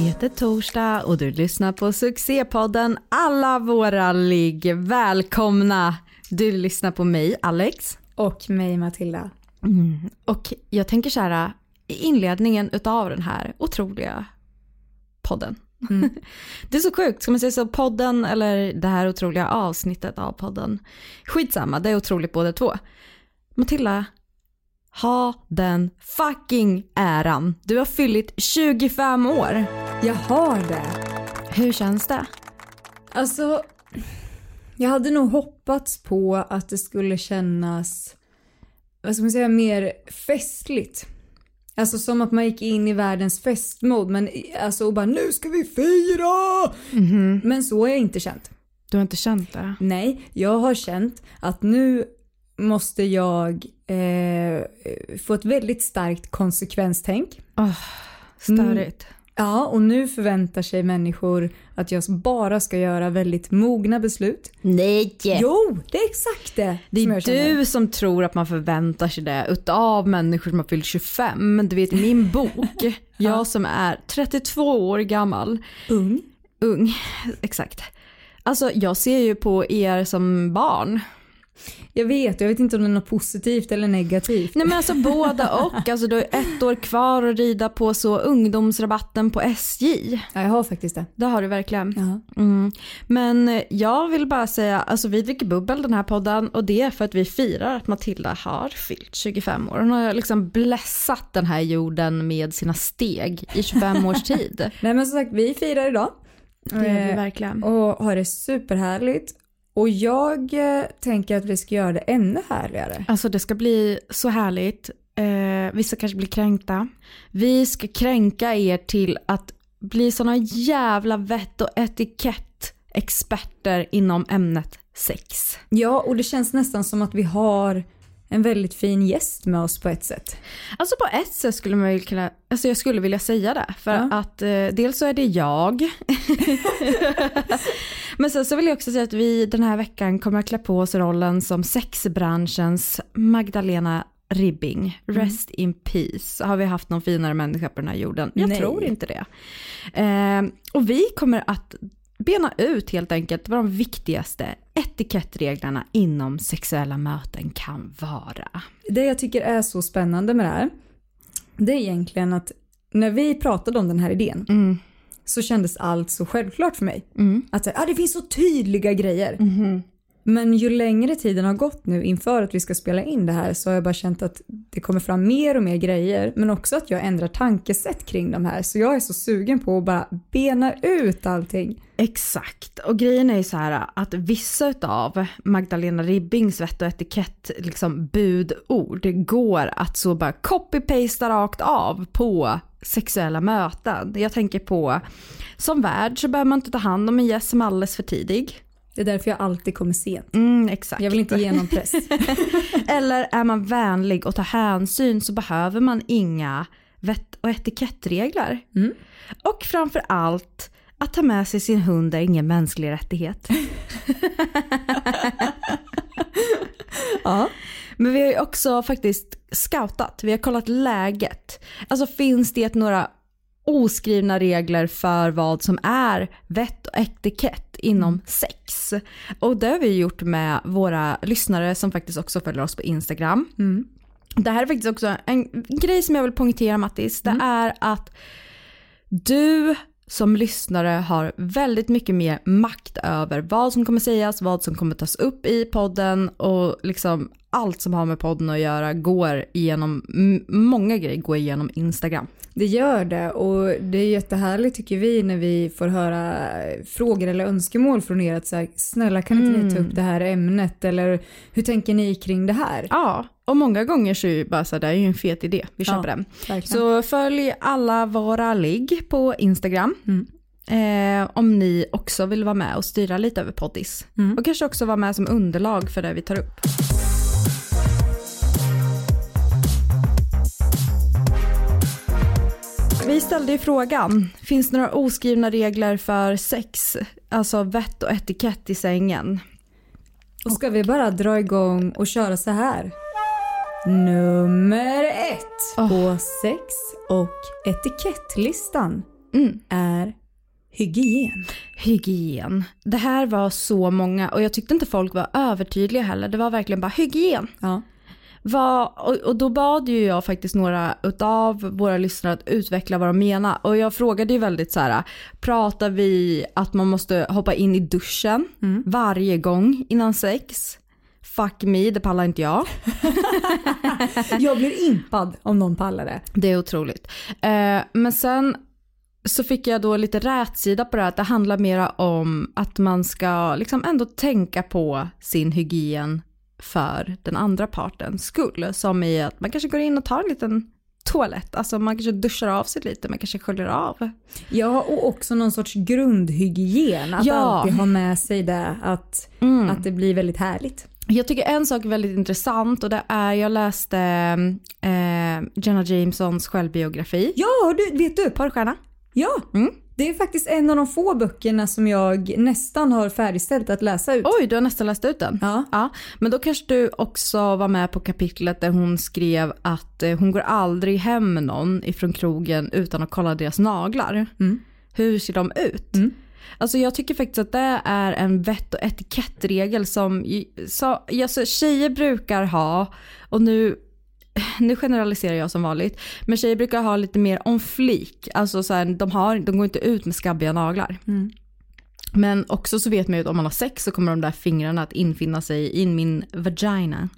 Det är torsdag och du lyssnar på succépodden Alla våra ligg. Välkomna! Du lyssnar på mig, Alex. Och mig Matilda. Och jag tänker så här, i inledningen utav den här otroliga podden. Det är så sjukt, ska man säga så podden eller det här otroliga avsnittet av podden? Skitsamma, det är otroligt båda två. Matilda, ha den fucking äran. Du har fyllt 25 år. Jag har det. Hur känns det? Alltså, jag hade nog hoppats på att det skulle kännas, vad ska man säga, mer festligt. Alltså som att man gick in i världens festmode men alltså och bara nu ska vi fira! Men så har jag inte känt. Du har inte känt det? Nej, jag har känt att nu måste jag eh, få ett väldigt starkt konsekvenstänk. Störigt. Ja, och nu förväntar sig människor att jag bara ska göra väldigt mogna beslut. Nej! Jo, det är exakt det Det är du som tror att man förväntar sig det utav människor som har fyllt 25. Du vet min bok, jag som är 32 år gammal, Ung. ung, exakt. Alltså jag ser ju på er som barn. Jag vet, jag vet inte om det är något positivt eller negativt. Nej men alltså båda och. Alltså du har ett år kvar att rida på så ungdomsrabatten på SJ. Ja, jag har faktiskt det. Det har du verkligen. Mm. Men jag vill bara säga, alltså vi dricker bubbel den här podden och det är för att vi firar att Matilda har fyllt 25 år. Hon har liksom blessat den här jorden med sina steg i 25 års tid. Nej men som sagt, vi firar idag. Det gör vi Eh, verkligen. Och har det superhärligt. Och jag eh, tänker att vi ska göra det ännu härligare. Alltså det ska bli så härligt. Eh, vissa kanske blir kränkta. Vi ska kränka er till att bli såna jävla vett och etikett-experter inom ämnet sex. Ja, och det känns nästan som att vi har en väldigt fin gäst med oss på ett sätt. Alltså på ett sätt skulle man ju kunna, alltså jag skulle vilja säga det. För Ja. att eh, dels så är det jag. Men sen så vill jag också säga att vi den här veckan kommer att klä på oss rollen som sexbranschens Magdalena Ribbing. Rest in peace. Har vi haft någon finare människa på den här jorden? Jag Nej. tror inte det. Eh, och vi kommer att bena ut helt enkelt vad de viktigaste etikettreglerna inom sexuella möten kan vara. Det jag tycker är så spännande med det här, det är egentligen att när vi pratade om den här idén Mm. så kändes allt så självklart för mig. Mm. Att ah, det finns så tydliga grejer. Men ju längre tiden har gått nu inför att vi ska spela in det här så har jag bara känt att det kommer fram mer och mer grejer men också att jag ändrar tankesätt kring de här. Så jag är så sugen på att bara bena ut allting. Exakt, och grejen är ju så här att vissa av Magdalena Ribbings vett och etikett liksom budord går att så bara copy-pasta rakt av på sexuella möten. Jag tänker på som värd så behöver man inte ta hand om en gäst som är alldeles för tidig. Det är därför jag alltid kommer sent. Mm, exakt. Jag vill inte ge någon press. Eller är man vänlig och tar hänsyn så behöver man inga vett och etikettregler. Mm. Och framför allt, att ta med sig sin hund är ingen mänsklig rättighet. ja. Men vi har ju också faktiskt scoutat, vi har kollat läget. Alltså finns det några oskrivna regler för vad som är vett och etikett inom sex? Och det har vi gjort med våra lyssnare som faktiskt också följer oss på Instagram. Mm. Det här är faktiskt också en grej som jag vill poängtera Mattis. Det är att du som lyssnare har väldigt mycket mer makt över vad som kommer sägas, vad som kommer tas upp i podden och liksom allt som har med podden att göra går igenom, många grejer går igenom Instagram. Det gör det och det är jättehärligt tycker vi när vi får höra frågor eller önskemål från er att så här, snälla kan inte ni ta upp det här ämnet eller hur tänker ni kring det här? Ja, Och många gånger så är det bara så här, det är ju en fet idé, vi köper Ja, den. verkligen. Så följ alla våra ligg på Instagram. Mm. Eh, om ni också vill vara med och styra lite över poddis. Mm. Och kanske också vara med som underlag för det vi tar upp. Vi ställde ju frågan, finns det några oskrivna regler för sex? Alltså vett och etikett i sängen. Och ska vi bara dra igång och köra så här? Nummer ett Åh. på sex och etikettlistan Mm. är hygien. Hygien. Det här var så många och jag tyckte inte folk var övertydliga heller. Det var verkligen bara hygien. Ja. Vad- och, och då bad ju jag faktiskt några utav våra lyssnare att utveckla vad de menar. Och jag frågade ju väldigt så här, pratar vi att man måste hoppa in i duschen varje gång innan sex? Fuck me, det pallar inte jag. Jag blir impad om någon pallar det. Det är otroligt. Eh, men sen så fick jag då lite rätsida på det här, att det handlar mera om att man ska liksom ändå tänka på sin hygien för den andra partens skull. Som i att man kanske går in och tar en liten toalett, alltså man kanske duschar av sig lite, man kanske sköljer av. Ja, och också någon sorts grundhygien. Att Ja. alltid ha med sig det, att, att det blir väldigt härligt. Jag tycker en sak är väldigt intressant och det är, jag läste eh, Jenna Jamesons självbiografi. Ja, du, vet du? Porrstjärna. Ja, Mm. det är faktiskt en av de få böckerna som jag nästan har färdigställt att läsa ut. Oj, du har nästan läst ut den. Ja. Ja, men då kanske du också var med på kapitlet där hon skrev att eh, hon går aldrig hem med någon ifrån krogen utan att kolla deras naglar. Hur ser de ut? Alltså jag tycker faktiskt att det är en vett och etikettregel som så, alltså tjejer brukar ha, och nu, nu generaliserar jag som vanligt, men tjejer brukar ha lite mer om flik. Alltså så här, de, har, de går inte ut med skabbiga naglar. Men också så vet man ju att om man har sex så kommer de där fingrarna att infinna sig in min vagina.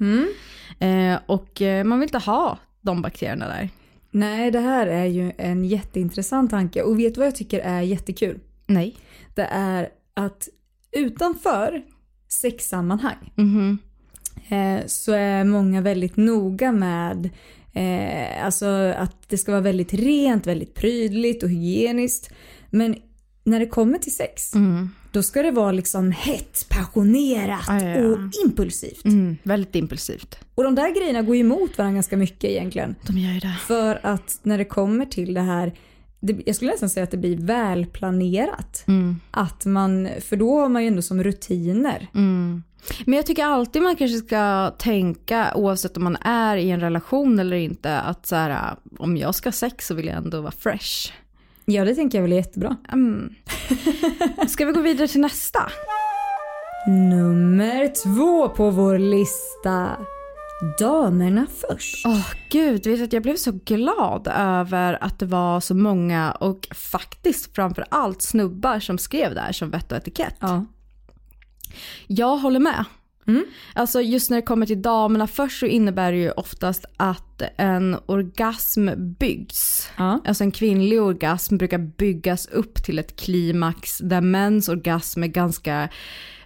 Eh, och eh, man vill inte ha de bakterierna där. Nej, det här är ju en jätteintressant tanke. Och vet du vad jag tycker är jättekul? Nej. Det är att utanför sexsammanhang Mhm. eh, så är många väldigt noga med eh, alltså att det ska vara väldigt rent, väldigt prydligt och hygieniskt. Men när det kommer till sex, då ska det vara liksom hett, passionerat ja, ja. och impulsivt. Mm, väldigt impulsivt. Och de där grejerna går ju emot varandra ganska mycket egentligen. De gör ju det. För att när det kommer till det här, det, jag skulle nästan säga att det blir välplanerat. Att man, för då har man ju ändå som rutiner. Men jag tycker alltid man kanske ska tänka, oavsett om man är i en relation eller inte, att så här, om jag ska ha sex så vill jag ändå vara fresh. Ja, det tänker jag väl är jättebra. Mm. Ska vi gå vidare till nästa? Nummer två på vår lista. Damerna först. Åh gud, vet att jag blev så glad över att det var så många och faktiskt framför allt snubbar som skrev där som vett och etikett. Ja. Jag håller med. Alltså just när det kommer till damerna först så innebär det ju oftast att en orgasm byggs. Ja. Alltså en kvinnlig orgasm brukar byggas upp till ett klimax där mäns orgasm är ganska,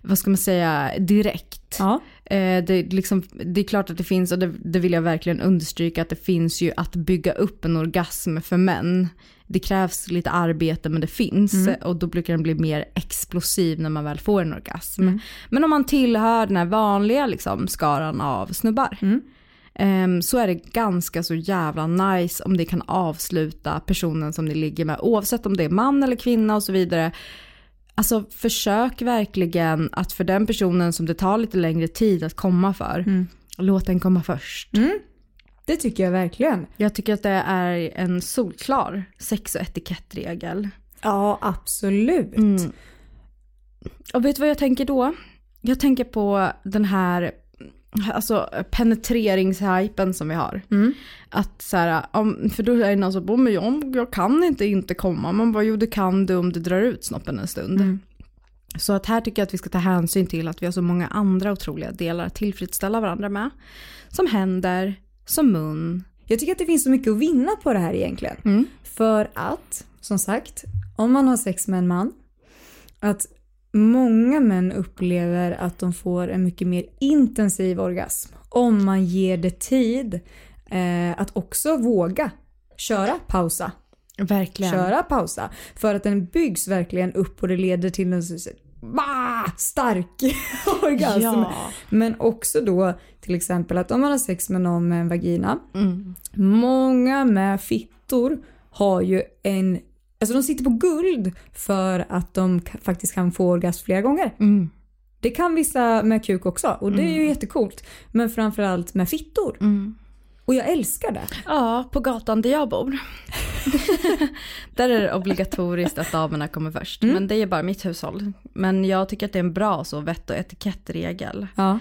vad ska man säga, direkt. Ja. Eh, det, är liksom, det är klart att det finns, och det, det vill jag verkligen understryka, att det finns ju att bygga upp en orgasm för män. Det krävs lite arbete men det finns och då brukar den bli mer explosiv när man väl får en orgasm. Men om man tillhör den här vanliga liksom, skaran av snubbar ehm, så är det ganska så jävla nice om det kan avsluta personen som ni ligger med oavsett om det är man eller kvinna och så vidare. Alltså försök verkligen att för den personen som det tar lite längre tid att komma för, låt den komma först. Det tycker jag verkligen. Jag tycker att det är en solklar sex och etikettregel. Ja, absolut. Och vet du vad jag tänker då? Jag tänker på den här alltså, penetreringshypen som vi har. Att så här, om, för då är det någon som bara, men jag, jag kan inte inte komma. Man bara, jo det kan du om du drar ut snoppen en stund. Så att här tycker jag att vi ska ta hänsyn till att vi har så många andra otroliga delar att tillfredsställa varandra med. Som händer, som mun. Jag tycker att det finns så mycket att vinna på det här egentligen. För att, som sagt, om man har sex med en man, att många män upplever att de får en mycket mer intensiv orgasm om man ger det tid eh, att också våga köra pausa. Verkligen. Köra pausa. För att den byggs verkligen upp och det leder till en bah, stark orgasm. Ja. Men också då till exempel att om man har sex med någon med en vagina. Många med fittor har ju en, alltså de sitter på guld för att de faktiskt kan få orgasm flera gånger. Mm. Det kan vissa med kuk också och det är ju jättecoolt. Men framförallt med fittor. Och jag älskar det. Ja, på gatan där jag bor. där är det obligatoriskt att damerna kommer först. Men det är bara mitt hushåll. Men jag tycker att det är en bra så vett och etikettregel. Ja.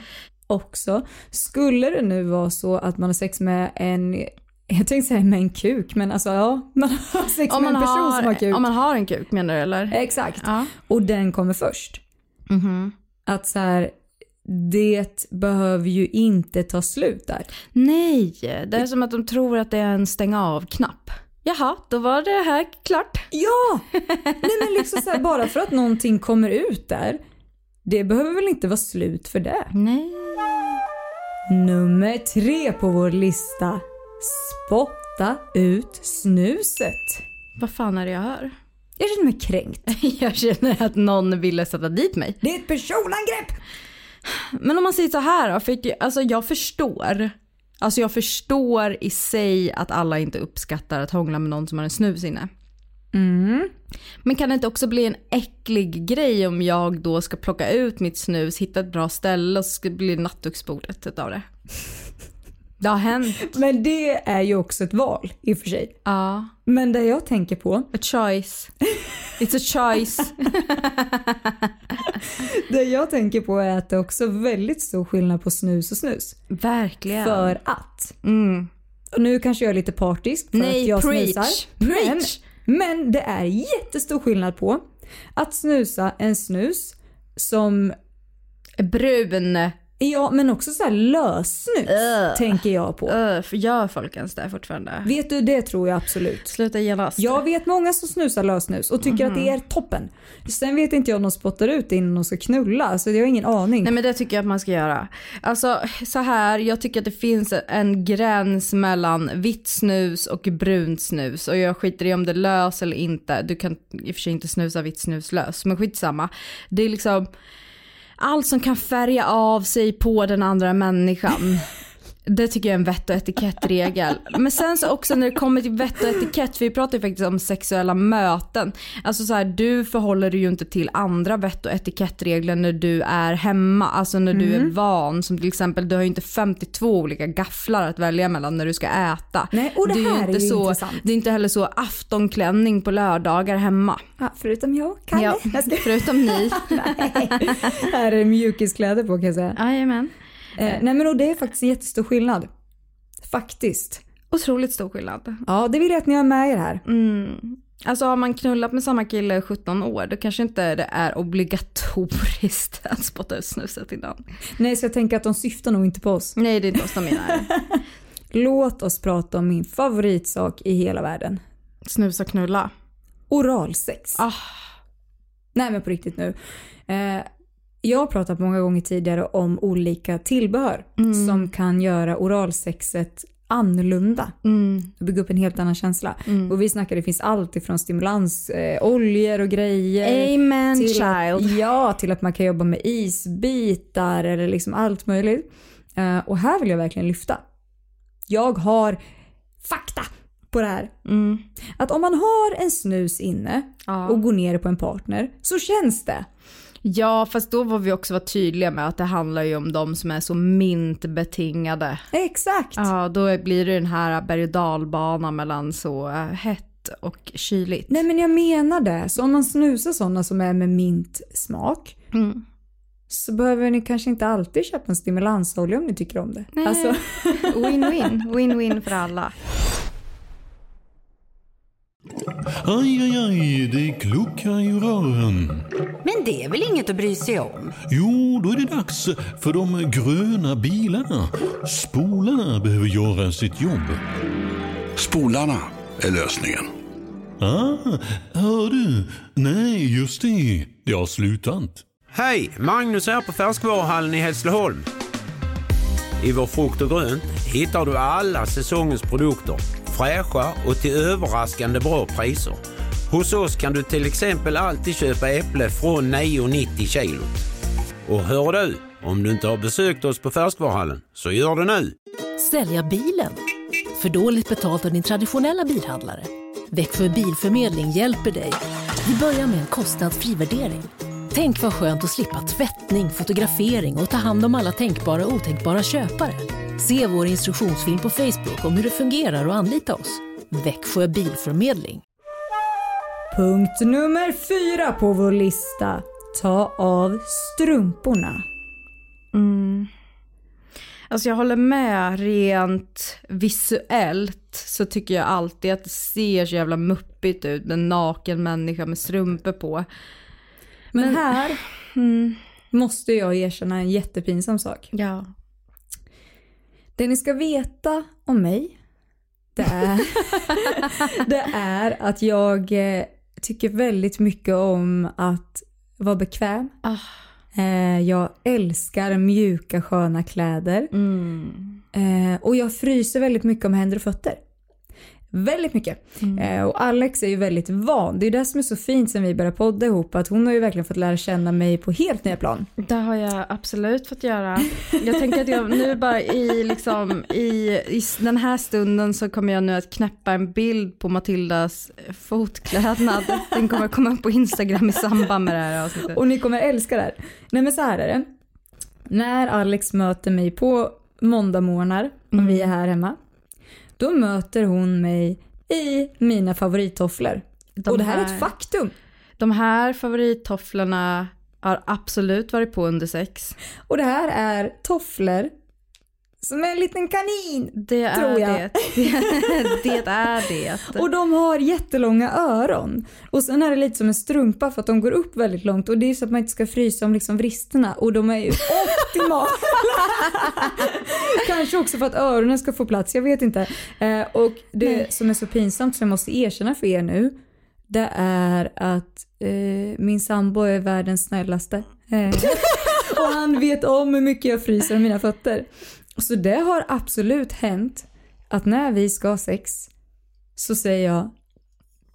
Också, skulle det nu vara så att man har sex med en, jag tänkte säga med en kuk, men alltså ja, man har sex Om med en person som har har, kuk. om man har en kuk menar du eller? Exakt. Ja. Och den kommer först. Mhm. Att så här, det behöver ju inte ta slut där. Nej, det är som att de tror att det är en stänga av-knapp. Jaha, då var det här klart. Ja! Nej men liksom så här, bara för att någonting kommer ut där, det behöver väl inte vara slut för det. Nej. Nummer tre på vår lista. Spotta ut snuset. Vad fan är det jag hör? Jag känner mig kränkt. Jag känner att någon ville sätta dit mig. Det är ett personangrepp! Men om man säger så här då, för alltså jag förstår. Alltså jag förstår i sig att alla inte uppskattar att hångla med någon som har en snus inne. Mm. Men kan det inte också bli en äcklig grej om jag då ska plocka ut mitt snus, hitta ett bra ställe och så ska det bli nattduksbordet utav det? Det har hänt. Men det är ju också ett val i och för sig. Ja. Men det jag tänker på, A choice. It's a choice. det jag tänker på är att det är också väldigt stor skillnad på snus och snus. Verkligen. För att, Mm. och nu kanske jag är lite partisk för Nej, att jag preach. snusar. Men, Preach. men det är jättestor skillnad på att snusa en snus som Brun. Ja, men också så här lössnus Ugh. tänker jag på. För gör folk ens det fortfarande? Vet du, det tror jag absolut. Sluta genast. Jag vet många som snusar lössnus och tycker att det är toppen. Sen vet inte jag om de spottar ut det innan de ska knulla, så jag har ingen aning. Nej men det tycker jag att man ska göra. Alltså så här, jag tycker att det finns en gräns mellan vitt snus och brunt snus och jag skiter i om det är lös eller inte. Du kan i och för sig inte snusa vitt snus lös, men skitsamma. Det är liksom allt som kan färga av sig på den andra människan. Det tycker jag är en vett och etikettregel. Men sen så också när det kommer till vett och etikett, för vi pratar ju faktiskt om sexuella möten. Alltså så här, du förhåller dig ju inte till andra vett och etikettregler när du är hemma. Alltså när du är van. Som till exempel, du har ju inte 52 olika gafflar att välja mellan när du ska äta. Nej, och det är här är inte ju så, intressant. Det är inte heller så aftonklänning på lördagar hemma. Ja, förutom jag, Kalle. Ja, förutom ni. Här är det mjukiskläder på kan jag säga. Jajamän. Eh, nej men och det är faktiskt en jättestor skillnad. Faktiskt. Otroligt stor skillnad. Ja, det vill jag att ni har med er här. Mm. Alltså har man knullat med samma kille i 17 år då kanske inte det är obligatoriskt att spotta ut snuset innan. Nej, så jag tänker att de syftar nog inte på oss. Nej det är inte oss de menar. Låt oss prata om min favoritsak i hela världen. Snusa och knulla. Oralsex. Ah. Nej men på riktigt nu. Eh, jag har pratat många gånger tidigare om olika tillbehör som kan göra oralsexet annorlunda. Mm. Bygga upp en helt annan känsla. Och vi snackar, det finns allt ifrån stimulans, eh, oljor och grejer. Amen till child. Ja, till att man kan jobba med isbitar eller liksom allt möjligt. Eh, och här vill jag verkligen lyfta. Jag har fakta på det här. Mm. Att om man har en snus inne Ja. och går ner på en partner så känns det. Ja fast då var vi också vara tydliga med att det handlar ju om de som är så mintbetingade. Exakt. Ja då blir det den här berg och dalbanan mellan så eh, hett och kyligt. Nej men jag menar det. Så om man snusar sådana som är med mintsmak Mm. så behöver ni kanske inte alltid köpa en stimulansolja om ni tycker om det. Nej. Alltså, Win-win. Win-win för alla. Aj, aj, aj, det kluckar i rören. Men det är väl inget att bry sig om? Jo, då är det dags för de gröna bilarna. Spolarna behöver göra sitt jobb. Spolarna är lösningen. Ah, hör du? Nej, just det. Det har slutat. Hej! Magnus här på Färskvaruhallen i Hässleholm. I vår frukt och grönt hittar du alla säsongens produkter, fräscha och till överraskande bra priser. Hos oss kan du till exempel alltid köpa äpple från 9,90 kilot. Och hör du, om du inte har besökt oss på Färskvaruhallen, så gör det nu! Sälja bilen? För dåligt betalt av din traditionella bilhandlare? Växjö Bilförmedling hjälper dig. Vi börjar med en kostnadsfri värdering. Tänk vad skönt att slippa tvättning, fotografering och ta hand om alla tänkbara och otänkbara köpare. Se vår instruktionsfilm på Facebook om hur det fungerar och anlita oss. Växjö Bilförmedling. Punkt nummer fyra på vår lista. Ta av strumporna. Mm. Alltså jag håller med rent visuellt så tycker jag alltid att det ser så jävla muppigt ut med en naken människa med strumpor på. Men, här måste jag erkänna en jättepinsam sak. Ja. Det ni ska veta om mig, det är, det är att jag eh, tycker väldigt mycket om att vara bekväm. Ah. Eh, Jag älskar mjuka sköna kläder. Mm. Eh, Och jag fryser väldigt mycket om händer och fötter. Väldigt mycket. Mm. Eh, Och Alex är ju väldigt van. Det är det som är så fint sen vi började podda ihop. Att hon har ju verkligen fått lära känna mig på helt nya plan. Det har jag absolut fått göra. Jag tänker att jag nu bara i, liksom, i, i den här stunden så kommer jag nu att knäppa en bild på Matildas fotklädnad. Den kommer komma upp på Instagram i samband med det här avsnittet. Och ni kommer älska det här. Nej men så här är det. När Alex möter mig på måndagmorgnar, om Mm. vi är här hemma. Då möter hon mig i mina favorittofflor. De och det här är här- ett faktum. De här favorittofflorna har absolut varit på under sex. Och det här är tofflor som en liten kanin. Det är Tror jag. det. Det, det är det. Och de har jättelånga öron. Och sen är det lite som en strumpa för att de går upp väldigt långt och det är så att man inte ska frysa om liksom vristerna och de är ju optimala. Kanske också för att öronen ska få plats, jag vet inte. Eh, och det som är så pinsamt som jag måste erkänna för er nu, det är att eh, min sambo är världens snällaste. Eh, och han vet om hur mycket jag fryser om mina fötter. Så det har absolut hänt att när vi ska ha sex så säger jag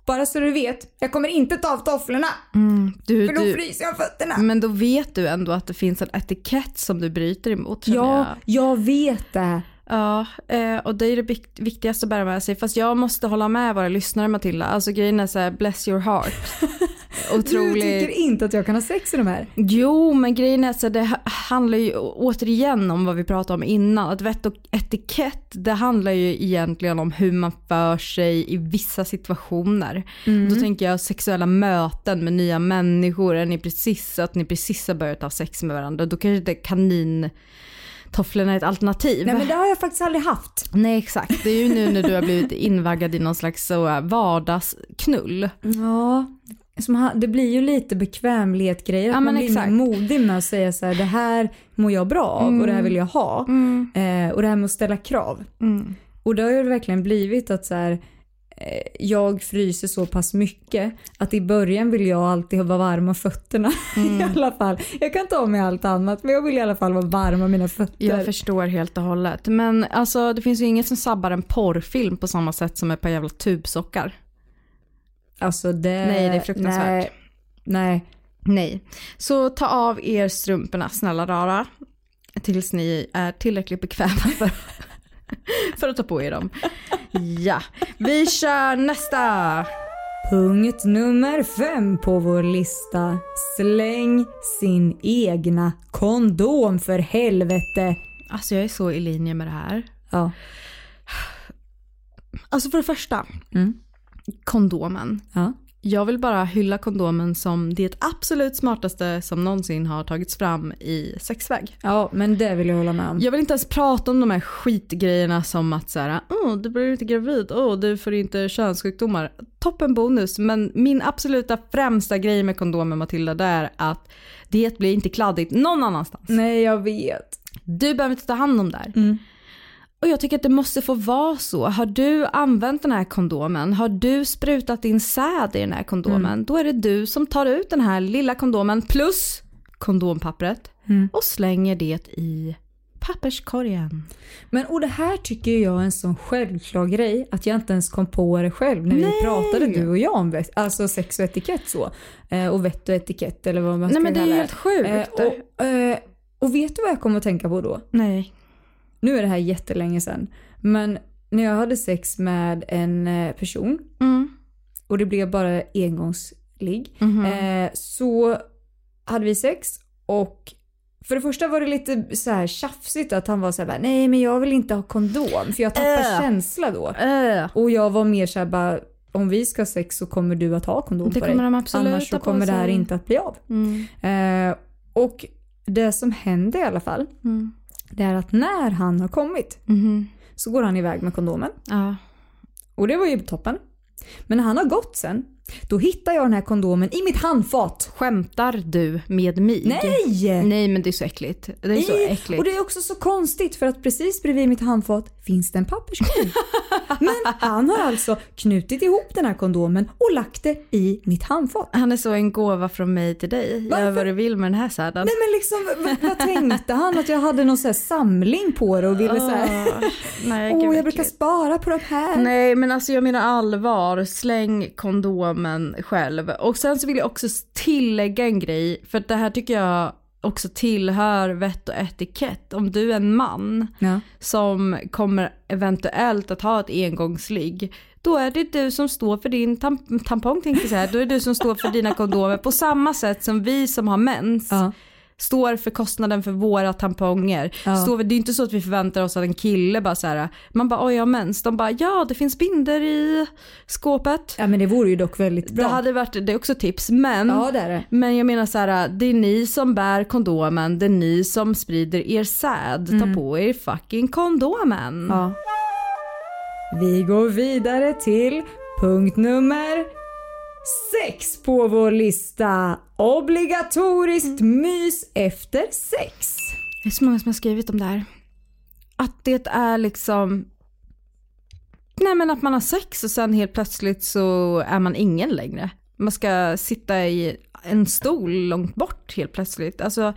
bara så du vet, jag kommer inte ta av tofflorna Mm, du, för då du, fryser jag fötterna. men då vet du ändå att det finns en etikett som du bryter emot. Ja, jag. jag vet det. Ja, eh, och det är det vikt- viktigaste att bära med sig. Fast jag måste hålla med våra lyssnare Matilda. Alltså grejen är såhär, bless your heart. Du Otroligt. tycker inte att jag kan ha sex i de här? Jo, men grejen är så det ha- handlar ju återigen om vad vi pratade om innan. Att vett och etikett, det handlar ju egentligen om hur man för sig i vissa situationer. Då tänker jag sexuella möten med nya människor, är ni precis att ni precis har börjat ha sex med varandra, då kanske inte kanintofflorna är ett alternativ. Nej men det har jag faktiskt aldrig haft. Nej exakt, det är ju nu när du har blivit invaggad i någon slags så vardagsknull. Ja, som det blir ju lite bekvämlighetsgrejer. Ja, man blir exakt. modig med att säga så här, det här mår jag bra av och det här vill jag ha. Eh, och det här med att ställa krav. Mm. Och det har ju verkligen blivit att så här, eh, jag fryser så pass mycket att i början vill jag alltid vara varm om fötterna i alla fall. Jag kan ta mig allt annat men jag vill i alla fall vara varm om mina fötter. Jag förstår helt och hållet. Men alltså det finns ju inget som sabbar en porrfilm på samma sätt som ett par jävla tubsockar. Alltså det... Nej, det är fruktansvärt. Nej. nej. Nej. Så ta av er strumporna snälla rara. Tills ni är tillräckligt bekväma för, för att ta på er dem. Ja, vi kör nästa. Punkt nummer fem på vår lista. Släng sin egna kondom för helvete. Alltså jag är så i linje med det här. Ja. Alltså för det första, Mm. Kondomen. Ja. Jag vill bara hylla kondomen som det absolut smartaste som någonsin har tagits fram i sexväg. ja, men det vill jag hålla med om. Jag vill inte ens prata om de här skitgrejerna som att så här, oh, du blir inte gravid, oh, du får inte könssjukdomar. Toppen bonus, men min absoluta främsta grej med kondomen Matilda det är att det blir inte kladdigt någon annanstans. Nej, jag vet. Du behöver inte ta hand om det här. Mm. Och jag tycker att det måste få vara så. Har du använt den här kondomen, har du sprutat in säd i den här kondomen, då är det du som tar ut den här lilla kondomen plus kondompappret Mm. och slänger det i papperskorgen. Men och det här tycker jag är en sån självklar grej att jag inte ens kom på det själv när Nej. vi pratade du och jag om alltså sex och etikett så. Eh, och vett och etikett eller vad man ska Nej men det är kalla helt sjukt. Eh, och, eh, och vet du vad jag kommer att tänka på då? Nej. Nu är det här jättelänge sedan. Men när jag hade sex med en eh, person Mm. och det blev bara engångsligg. Mhm. Eh, så hade vi sex och för det första var det lite så här tjafsigt att han var så här bara, nej men jag vill inte ha kondom för jag tappar Äh. känsla då. Äh. Och jag var mer så här bara, om vi ska ha sex så kommer du att ha kondom Det på kommer dig. Annars så kommer det här inte att bli av. Mm. Eh, och det som hände i alla fall, Mm. Det är att när han har kommit Mhm. så går han iväg med kondomen. Ja. Och det var ju toppen. Men när han har gått sen, då hittar jag den här kondomen i mitt handfat. Skämtar du med mig? Nej! Nej men det är så äckligt. Det är så I- äckligt. Och det är också så konstigt för att precis bredvid mitt handfat finns det en papperskorg. Men han har alltså knutit ihop den här kondomen och lagt det i mitt handfat. Han är så en gåva från mig till dig. Gör Varför? vad du vill med den här säden. Nej men liksom, vad, vad tänkte han? Att jag hade någon så här samling på det och ville så här, Ah, Nej, åh jag brukar spara på de här. Nej men alltså jag menar allvar, släng kondomen själv. Och sen så vill jag också tillägga en grej, för det här tycker jag också tillhör vett och etikett. Om du är en man Ja. som kommer eventuellt att ha ett engångsligg, då är det du som står för din tam- tampong tänkte jag säga, då är det du som står för dina kondomer på samma sätt som vi som har mens Ja. Står för kostnaden för våra tamponger. Ja. Står, det är inte så att vi förväntar oss att en kille bara så här, man bara oj jag har mens, de bara ja det finns binder i skåpet. ja men det vore ju dock väldigt bra. Det hade varit, det är också tips men Ja det är det. men jag menar så här, det är ni som bär kondomen, det är ni som sprider er säd. Ta på er fucking kondomen. Mm. Ja. Vi går vidare till punkt nummer sex på vår lista. Obligatoriskt mys efter sex. Det är så många som har skrivit om det här. Att det är liksom Nej men att man har sex och sen helt plötsligt så är man ingen längre. Man ska sitta i en stol långt bort helt plötsligt. Alltså,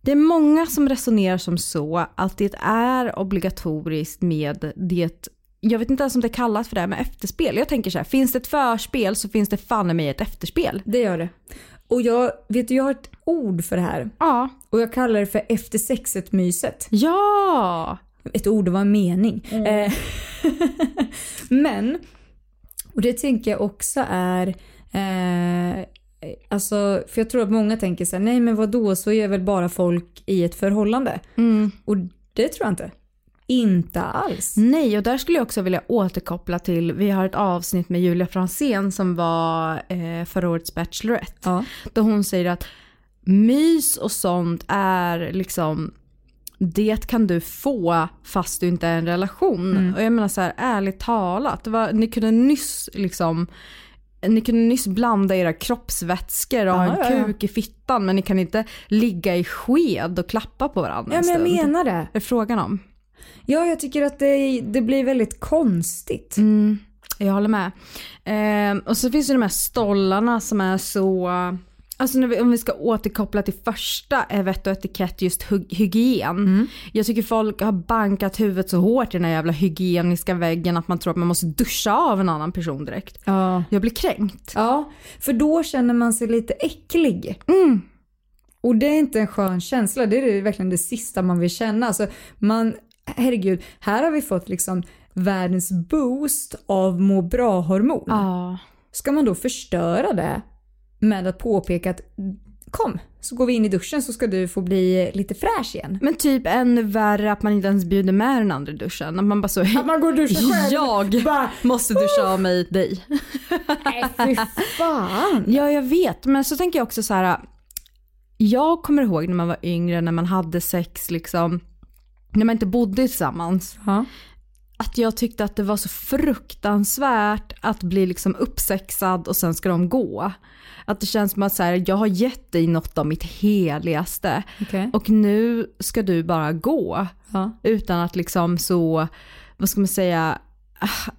det är många som resonerar som så att det är obligatoriskt med det jag vet inte ens om det kallas för det här med efterspel. Jag tänker så här, finns det ett förspel så finns det fan i mig ett efterspel. Det gör det. Och jag vet du, jag har ett ord för det här. Ja. Och jag kallar det för efter sexet-myset. Ja! Ett ord, det var en mening. Eh, Men, och det tänker jag också är, eh, alltså, för jag tror att många tänker så här, nej men vad då så är väl bara folk i ett förhållande. Mm. Och det tror jag inte. Inte alls. Nej, och där skulle jag också vilja återkoppla till, vi har ett avsnitt med Julia Fransén som var eh, förra årets Bachelorette. Ja. Då hon säger att mys och sånt är liksom, det kan du få fast du inte är i en relation. Och jag menar så här, ärligt talat, var, ni kunde nyss liksom ni kunde nyss blanda era kroppsvätskor och ha en kuk i fittan men ni kan inte ligga i sked och klappa på varandra Ja en men jag menar det. Det är frågan om. Ja jag tycker att det, det blir väldigt konstigt. Mm, jag håller med. Eh, och så finns det de här stollarna som är så, alltså när vi, om vi ska återkoppla till första är vett och etikett just hy- hygien. Jag tycker folk har bankat huvudet så hårt i den här jävla hygieniska väggen att man tror att man måste duscha av en annan person direkt. Ja. Jag blir kränkt. Ja, för då känner man sig lite äcklig. Och det är inte en skön känsla, det är verkligen det sista man vill känna. Alltså man, herregud, här har vi fått liksom världens boost av må bra-hormon. Ja. Ska man då förstöra det med att påpeka att kom, så går vi in i duschen så ska du få bli lite fräsch igen. Men typ ännu värre att man inte ens bjuder med den andra i duschen. Att man bara så, Att man går och duschar själv. jag Bara, måste duscha av mig dig. nej fy fan. Ja, jag vet. Men så tänker jag också så här. Jag kommer ihåg när man var yngre, när man hade sex, liksom, när man inte bodde tillsammans. Ja. Att jag tyckte att det var så fruktansvärt att bli liksom uppsexad och sen ska de gå. Att det känns som att så här, jag har gett dig något av mitt heligaste Okej. och nu ska du bara gå. Ja. Utan att liksom så, vad ska man säga, ah,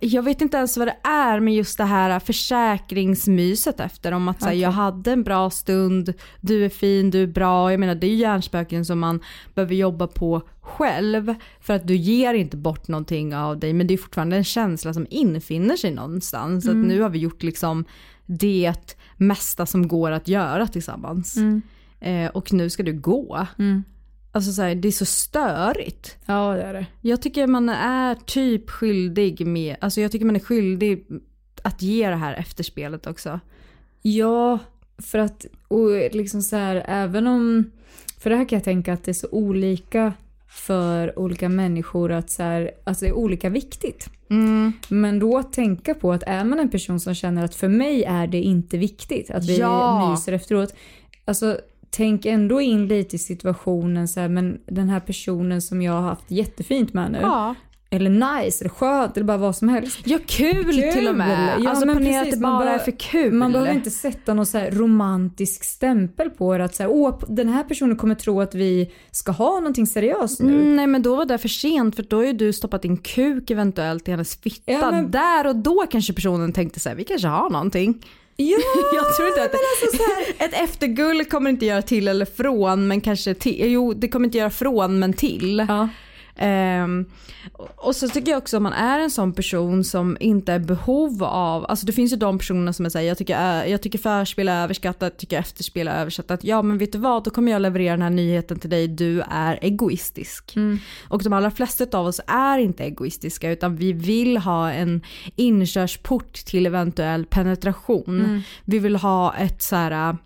jag vet inte ens vad det är med just det här försäkringsmyset efter om att så här, jag hade en bra stund, du är fin, du är bra. Jag menar det är ju hjärnspöken som man behöver jobba på själv för att du ger inte bort någonting av dig men det är fortfarande en känsla som infinner sig någonstans. Så Mm. att nu har vi gjort liksom det mesta som går att göra tillsammans. Mm. Eh, och nu ska du gå. Mm. Alltså så här, det är så störigt. Ja det är det. Jag tycker man är typ skyldig med, alltså jag tycker man är skyldig att ge det här efterspelet också. Ja, för att och liksom så här, även om... För det här kan jag tänka att det är så olika för olika människor att så här, alltså det är olika viktigt. Mm. Men då tänka på att är man en person som känner att för mig är det inte viktigt att vi Ja. myser efteråt. Alltså tänk ändå in lite i situationen så här, men den här personen som jag har haft jättefint med nu. Ja. Eller nice, eller skönt, eller bara vad som helst. Ja kul, till och med. Ja, alltså men ponera att precis, det man bara bör- är för kul. Man behöver inte sätta någon så romantisk stämpel på det. Att så här, Åh, den här personen kommer tro att vi ska ha någonting seriöst nu. Mm, nej men då var det för sent för då har ju du stoppat in kuk eventuellt i hennes fitta. Ja, men- Där och då kanske personen tänkte så här, vi kanske har någonting. Ja, Jag tror inte att alltså ett eftergull kommer inte göra till eller från men kanske till. Jo det kommer inte göra från men till. ja. Ehm, och- så tycker jag också om man är en sån person som inte är behov av, alltså det finns ju de personerna som är såhär, jag tycker, äh, jag tycker förspel är överskattat, tycker efterspel är överskattat. Ja men vet du vad, då kommer jag leverera den här nyheten till dig, du är egoistisk. Och de allra flesta av oss är inte egoistiska utan vi vill ha en inkörsport till eventuell penetration. Vi vill ha ett så här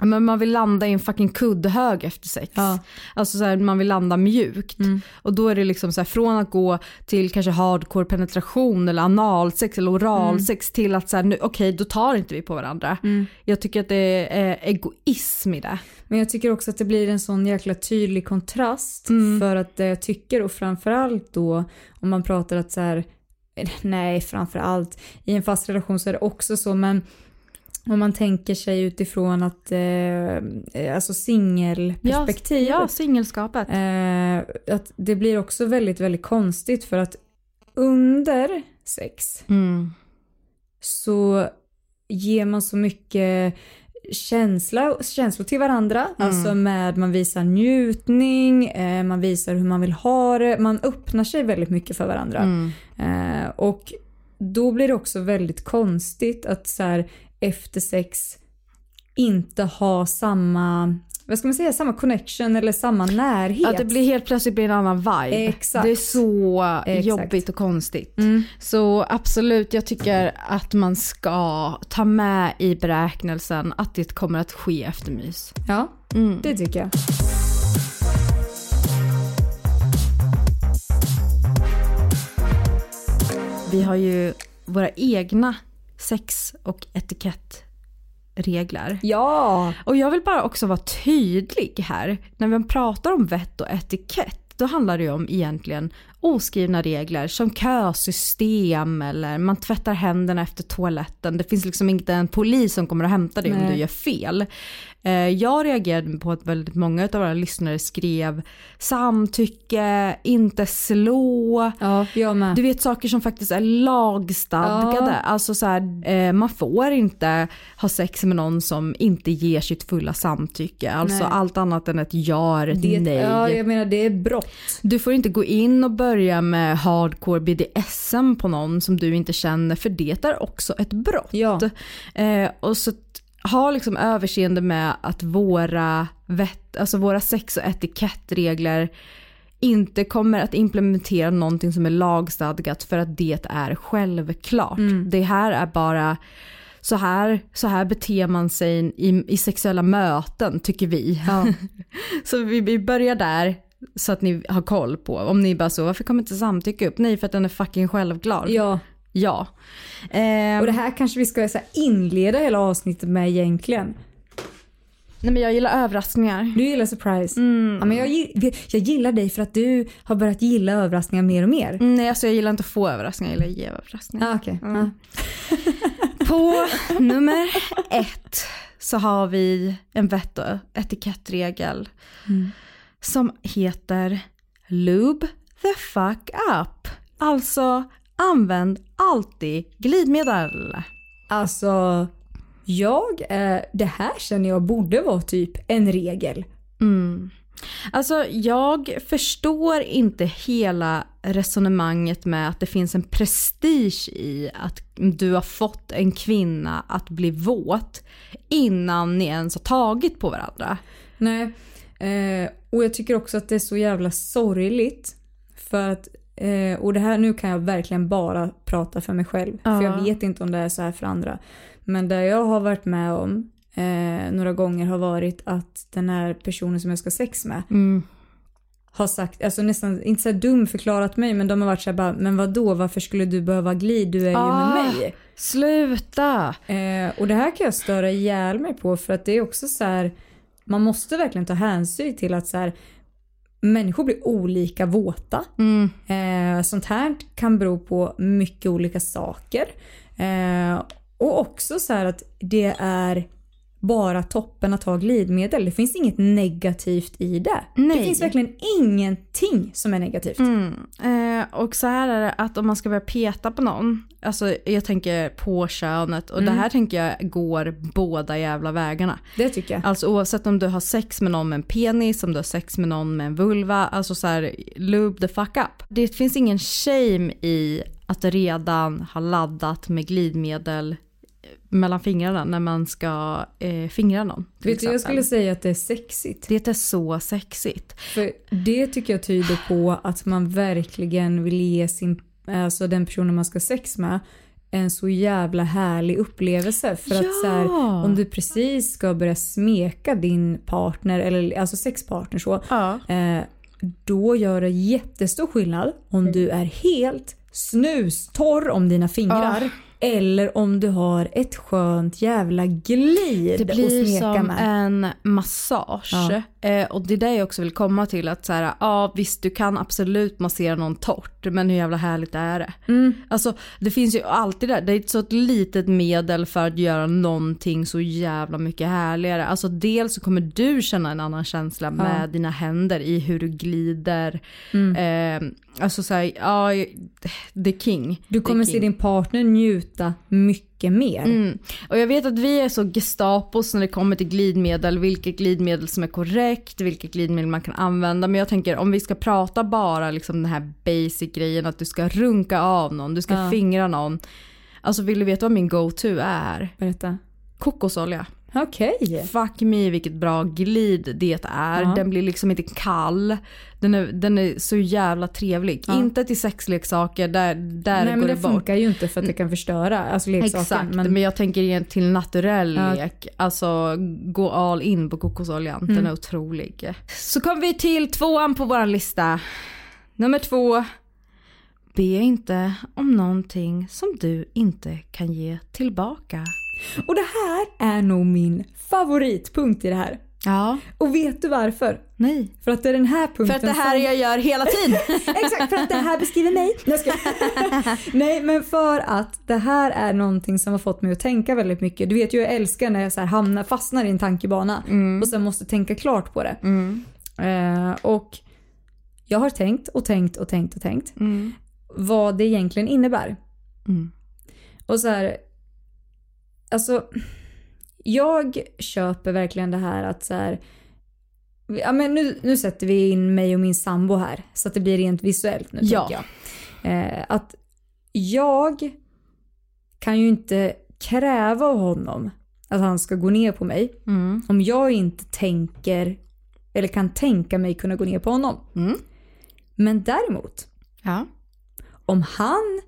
men man vill landa i en fucking kuddhög efter sex. Ja. Alltså så här, man vill landa mjukt. Och då är det liksom så här, från att gå till kanske hardcore penetration eller analsex eller oralsex till att så här, nu, okej då tar inte vi på varandra. Jag tycker att det är egoism i det. Men jag tycker också att det blir en sån jäkla tydlig kontrast. För att det jag tycker och framförallt då om man pratar att så här, nej framförallt i en fast relation så är det också så men om man tänker sig utifrån att, eh, alltså singelperspektiv. Ja, singelskapet. Eh, att det blir också väldigt, väldigt konstigt för att under sex Mm. så ger man så mycket känsla, känslor till varandra. Alltså med man visar njutning, eh, man visar hur man vill ha det. Man öppnar sig väldigt mycket för varandra. Eh, och då blir det också väldigt konstigt att så här, efter sex inte ha samma, vad ska man säga, samma connection eller samma närhet. Att det blir helt plötsligt blir en annan vibe. Exakt. Det är så Exakt. jobbigt och konstigt. Mm. Så absolut, jag tycker att man ska ta med i beräknelsen att det kommer att ske eftermys. Ja, Mm. det tycker jag. Vi har ju våra egna sex och etikettregler. Ja! Och jag vill bara också vara tydlig här. När vi pratar om vett och etikett då handlar det ju om egentligen oskrivna regler som kösystem eller man tvättar händerna efter toaletten. Det finns liksom inte en polis som kommer att hämta dig om Nej. du gör fel. Eh, Jag reagerade på att väldigt många av våra lyssnare skrev samtycke, inte slå. Ja. Du vet saker som faktiskt är lagstadgade. Ja. Alltså så här, eh, man får inte ha sex med någon som inte ger sitt fulla samtycke. Alltså Nej. allt annat än ett ja ett det, nej. Ja, jag menar det är brott. Du får inte gå in och börja med hardcore BDSM på någon som du inte känner för det är också ett brott. Ja. Eh, och så ha liksom överseende med att våra, vett, alltså våra sex och etikettregler inte kommer att implementera någonting som är lagstadgat för att det är självklart. Det här är bara så här, så här beter man sig i, i sexuella möten tycker vi. Ja. så vi, vi börjar där så att ni har koll på. Om ni bara så, varför kommer inte samtycke upp? Nej för att den är fucking självklar. ja. Ja. Ehm, Och det här kanske vi ska så inleda hela avsnittet med egentligen. nej men jag gillar överraskningar. Du gillar surprise. Mm. Ja, men jag, jag gillar dig för att du har börjat gilla överraskningar mer och mer. Mm, Nej alltså jag gillar inte att få överraskningar, jag gillar att ge överraskningar. Ah, okej. Mm. Ja. På nummer ett så har vi en vett och etikettregel som heter Lube the fuck up. Alltså Använd alltid glidmedel. Alltså, jag, eh, det här känner jag borde vara typ en regel. Mm. Alltså jag förstår inte hela resonemanget med att det finns en prestige i att du har fått en kvinna att bli våt innan ni ens har tagit på varandra. Nej, eh, och jag tycker också att det är så jävla sorgligt. För att, eh, och det här nu kan jag verkligen bara prata för mig själv. Ja. För jag vet inte om det är så här för andra. Men det jag har varit med om eh, några gånger har varit att den här personen som jag ska sex med Mm. har sagt, alltså nästan, inte så här dum förklarat mig, men de har varit så här bara, men vad då varför skulle du behöva glid, du är ju Ah. med mig. Sluta! Eh, och det här kan jag störa ihjäl mig på för att det är också så här, man måste verkligen ta hänsyn till att så här, människor blir olika våta. Mm. Eh, sånt här kan bero på mycket olika saker. Eh, och också så här att det är bara toppen att ha glidmedel. Det finns inget negativt i det. Nej. Det finns verkligen ingenting som är negativt. Mm. Eh, och så här är det att om man ska börja peta på någon, alltså jag tänker på könet och det här tänker jag går båda jävla vägarna. Det tycker jag. Alltså oavsett om du har sex med någon med en penis, om du har sex med någon med en vulva, alltså så här lube the fuck up. Det finns ingen shame i att redan ha laddat med glidmedel mellan fingrarna när man ska eh, fingra någon. Vet du, jag skulle säga att det är sexigt. Det är så sexigt. För det tycker jag tyder på att man verkligen vill ge sin, alltså den personen man ska sex med en så jävla härlig upplevelse. För att så här, Ja. om du precis ska börja smeka din partner, eller alltså sexpartner så, Ja. eh, då gör det jättestor skillnad om du är helt snustorr om dina fingrar. Eller om du har ett skönt jävla glid Det blir som med. en massage. Ja. Eh, och det är det jag också vill komma till. Att så här, ja visst du kan absolut massera någon torrt men hur jävla härligt är det? Mm. Alltså det finns ju alltid där, det är ett så ett litet medel för att göra någonting så jävla mycket härligare. Alltså dels så kommer du känna en annan känsla med dina händer i hur du glider. Mm. Eh, alltså såhär, ja the king. Du kommer se din partner njuta mycket mer. Mm. Och jag vet att vi är så gestapos när det kommer till glidmedel, vilket glidmedel som är korrekt, vilket glidmedel man kan använda. Men jag tänker om vi ska prata bara liksom den här basic grejen att du ska runka av någon, du ska Ja. fingra någon. Alltså vill du veta vad min go-to är? Berätta. Kokosolja. Okej. Fuck me vilket bra glid det är. Ja. Den blir liksom inte kall. Den är, den är så jävla trevlig. Ja. Inte till sexleksaker, där, där Nej går men det det bort. funkar ju inte för att det kan förstöra alltså leksaken. Exakt, Men, men... jag tänker igen till naturell Ja. lek. Alltså gå all in på kokosoljan. Mm. Den är otrolig. Så kom vi till tvåan på vår lista. Nummer två. Be inte om någonting som du inte kan ge tillbaka. Och det här är nog min favoritpunkt i det här. Ja. Och vet du varför? Nej. För att det är den här punkten För att det här som... jag gör hela tiden. Exakt, för att det här beskriver mig. Nej, men för att det här är någonting som har fått mig att tänka väldigt mycket. Du vet ju, jag älskar när jag så hamnar, fastnar i en tankebana och sen måste tänka klart på det. Eh, och jag har tänkt och tänkt och tänkt och tänkt vad det egentligen innebär. Mm. Och så här, alltså, jag köper verkligen det här att så här, ja men nu, nu sätter vi in mig och min sambo här så att det blir rent visuellt nu Ja. jag. Eh, att jag kan ju inte kräva av honom att han ska gå ner på mig Mm. om jag inte tänker eller kan tänka mig kunna gå ner på honom. Mm. Men däremot, Ja. om han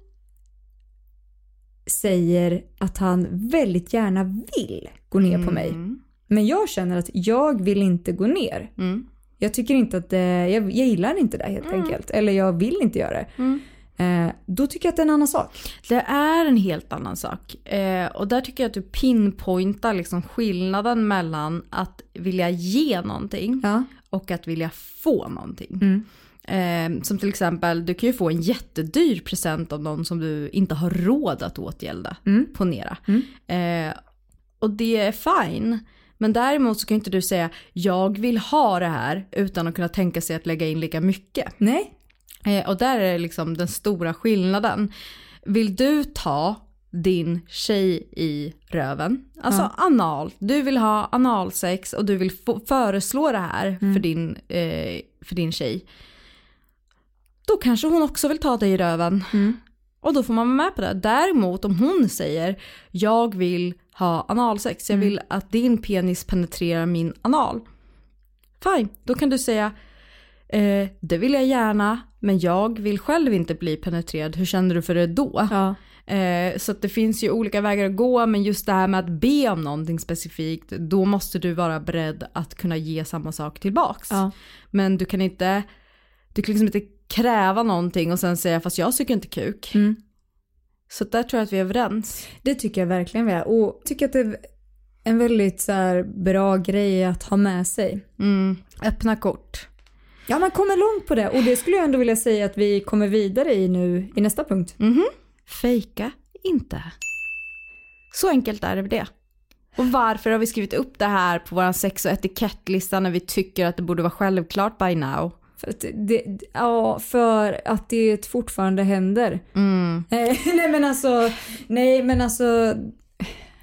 säger att han väldigt gärna vill gå ner på mig, Mm. men jag känner att jag vill inte gå ner. Mm. Jag tycker inte att det, jag, jag gillar inte det helt enkelt. Eller jag vill inte göra det. Mm. Eh, då tycker jag att det är en annan sak. Det är en helt annan sak. Eh, och där tycker jag att du pinpointar liksom skillnaden mellan att vilja ge någonting Ja. och att vilja få någonting. Mm. Eh, som till exempel, du kan ju få en jättedyr present av någon som du inte har råd att åtgälda. Mm. Ponera. Eh, och det är fine. Men däremot så kan inte du säga jag vill ha det här utan att kunna tänka sig att lägga in lika mycket. Nej. Eh, och där är det liksom den stora skillnaden. vill du ta din tjej i röven, alltså Ja. anal, du vill ha analsex och du vill föreslå det här för, din, eh, för din tjej. Då kanske hon också vill ta dig i röven. Och då får man vara med på det. Däremot om hon säger jag vill ha analsex, jag vill att din penis penetrerar min anal. Fine, då kan du säga eh, det vill jag gärna men jag vill själv inte bli penetrerad, hur känner du för det då? Ja. Eh, så det finns ju olika vägar att gå men just det här med att be om någonting specifikt då måste du vara beredd att kunna ge samma sak tillbaks. Ja. Men du kan inte, du kan liksom inte kräva någonting och sen säga fast jag tycker inte kuk. Mm. Så där tror jag att vi är överens. Det tycker jag verkligen vi är. Och tycker att det är en väldigt så här, bra grej att ha med sig. Mm. Öppna kort. Ja, man kommer långt på det. Och det skulle jag ändå vilja säga att vi kommer vidare i nu i nästa punkt. Mhm. Fejka inte. Så enkelt är det med det. Och varför har vi skrivit upp det här på vår sex och etikettlista när vi tycker att det borde vara självklart by now? För att det, ja, för att det fortfarande händer. Mm. Nej men alltså, nej men alltså,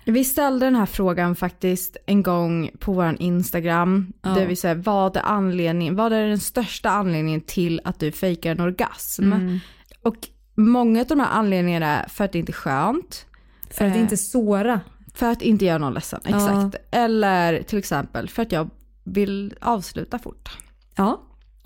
Vi ställde den här frågan faktiskt en gång på vår Instagram. Ja. Där vi säger vad är anledningen, vad är den största anledningen till att du fejkar en orgasm? Mm. Och många av de här anledningarna är för att det inte är skönt. för att Eh, inte såra. För att inte göra någon ledsen, Ja. exakt. Eller till exempel för att jag vill avsluta fort. Ja.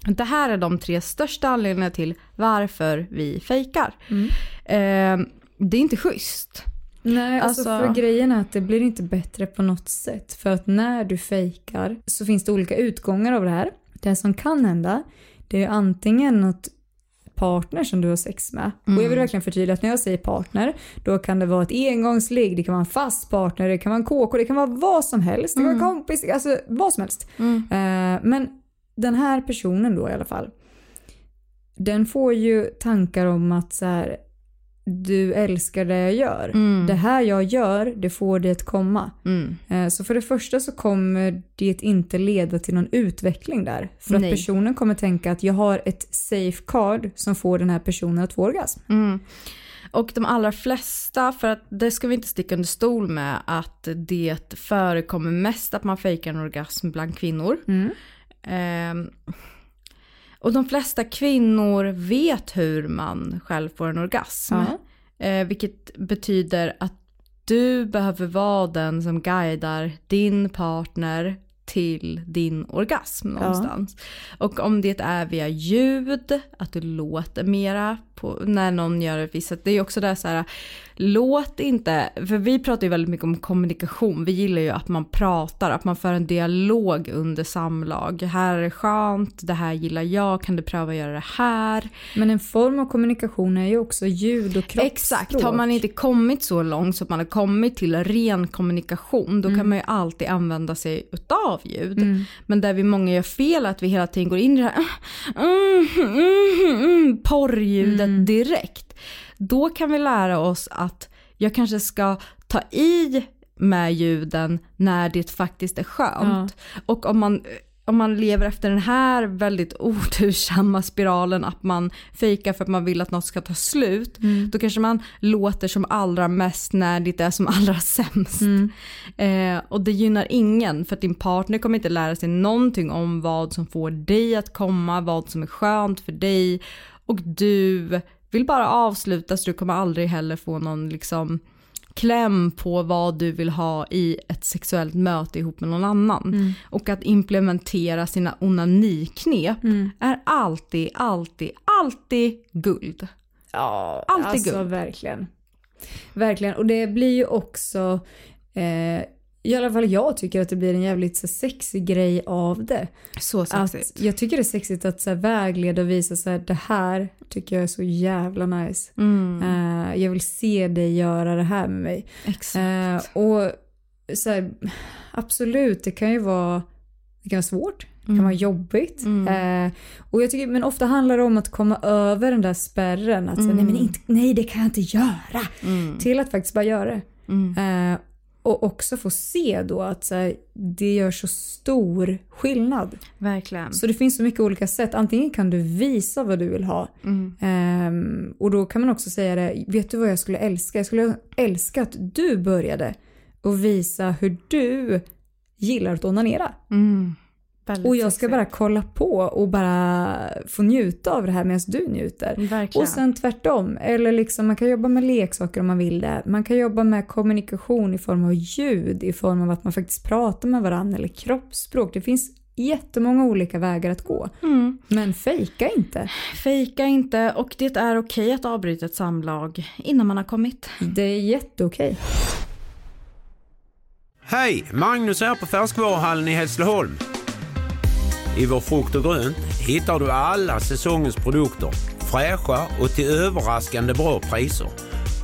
Det här är de tre största anledningarna till varför vi fejkar. Mm. Eh, det är inte schysst. Nej, alltså, Alltså- för grejen är att det blir inte bättre på något sätt. För att när du fejkar så finns det olika utgångar av det här. Det som kan hända, det är antingen att partner som du har sex med. Och jag vill verkligen förtydliga att när jag säger partner, då kan det vara ett engångsligg, det kan vara en fast partner, det kan vara en KK, det kan vara vad som helst. Det kan vara kompis, alltså vad som helst. Eh, men den här personen då i alla fall, den får ju tankar om att så här, du älskar det jag gör. Det här jag gör, det får dig att komma. Mm. Eh, Så för det första så kommer det inte leda till någon utveckling där. För att Nej. personen kommer tänka att jag har ett safe card som får den här personen att få orgasm. Mm. Och de allra flesta, för att det ska vi inte sticka under stol med att det förekommer mest att man fejkar en orgasm bland kvinnor. Ehm, och de flesta kvinnor vet hur man själv får en orgasm. Ja. Eh, vilket betyder att du behöver vara den som guidar din partner till din orgasm någonstans. Och om det är via ljud, att du låter mera på, när någon gör ett visst sätt. Det är också där så här, låt inte, för vi pratar ju väldigt mycket om kommunikation. Vi gillar ju att man pratar, att man för en dialog under samlag. Här är det skönt, det här gillar jag, kan du pröva att göra det här? Men en form av kommunikation är ju också ljud och kroppsspråk. Exakt, har man inte kommit så långt så att man har kommit till ren kommunikation då kan man ju alltid använda sig utav ljud. Men där vi många gör fel är att vi hela tiden går in i det här mm, mm, mm, porrljudet direkt. Då kan vi lära oss att jag kanske ska ta i med ljuden när det faktiskt är skönt. Och om man, om man lever efter den här väldigt otursamma spiralen att man fejkar för att man vill att något ska ta slut. Då kanske man låter som allra mest när det är som allra sämst. Eh, och det gynnar ingen för att din partner kommer inte lära sig någonting om vad som får dig att komma, vad som är skönt för dig. Och du vill bara avsluta så du kommer aldrig heller få någon liksom kläm på vad du vill ha i ett sexuellt möte ihop med någon annan. Och att implementera sina onaniknep är alltid, alltid, alltid guld. Ja, Alltid alltså guld. verkligen. Verkligen. Och det blir ju också, eh, i alla fall jag tycker att det blir en jävligt så sexig grej av det. Så sexigt. Att, jag tycker det är sexigt att så här, vägleda och visa så här, det här tycker jag är så jävla nice. Mm. Eh, jag vill se dig göra det här med mig. Exakt. Eh, och så här, absolut, det kan ju vara, det kan vara svårt. Det kan vara jobbigt. Eh, och jag tycker, men ofta handlar det om att komma över den där spärren. Att säga, nej, men inte, nej, det kan jag inte göra. Till att faktiskt bara göra det. Eh, och också få se då att så här, det gör så stor skillnad. Verkligen. Så det finns så mycket olika sätt. Antingen kan du visa vad du vill ha. Mm. Ehm, och då kan man också säga det, vet du vad jag skulle älska? Jag skulle älska att du började och visa hur du gillar att onanera. Mm. Väldigt Och jag ska sexigt. bara kolla på och bara få njuta av det här medan du njuter. Verkligen. Och sen tvärtom. Eller liksom, man kan jobba med leksaker om man vill det. Man kan jobba med kommunikation i form av ljud, i form av att man faktiskt pratar med varandra eller kroppsspråk. Det finns jättemånga olika vägar att gå. Mm. Men fejka inte. Fejka inte och det är okej att avbryta ett samlag innan man har kommit. Det är jätteokej. Hej! Magnus här på Färskvaruhallen i Hässleholm. I vår frukt och grönt hittar du alla säsongens produkter. Fräscha och till överraskande bra priser.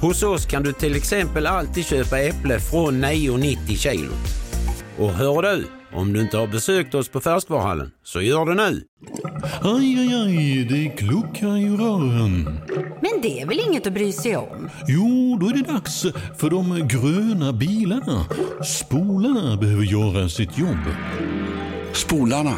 Hos oss kan du till exempel alltid köpa äpple från 9,90 kilot. Och hör du, om du inte har besökt oss på Färskvaruhallen, så gör det nu. Aj, aj, aj, det kluckar i rören. Men det är väl inget att bry sig om? Jo, då är det dags för de gröna bilarna. Spolarna behöver göra sitt jobb. Spolarna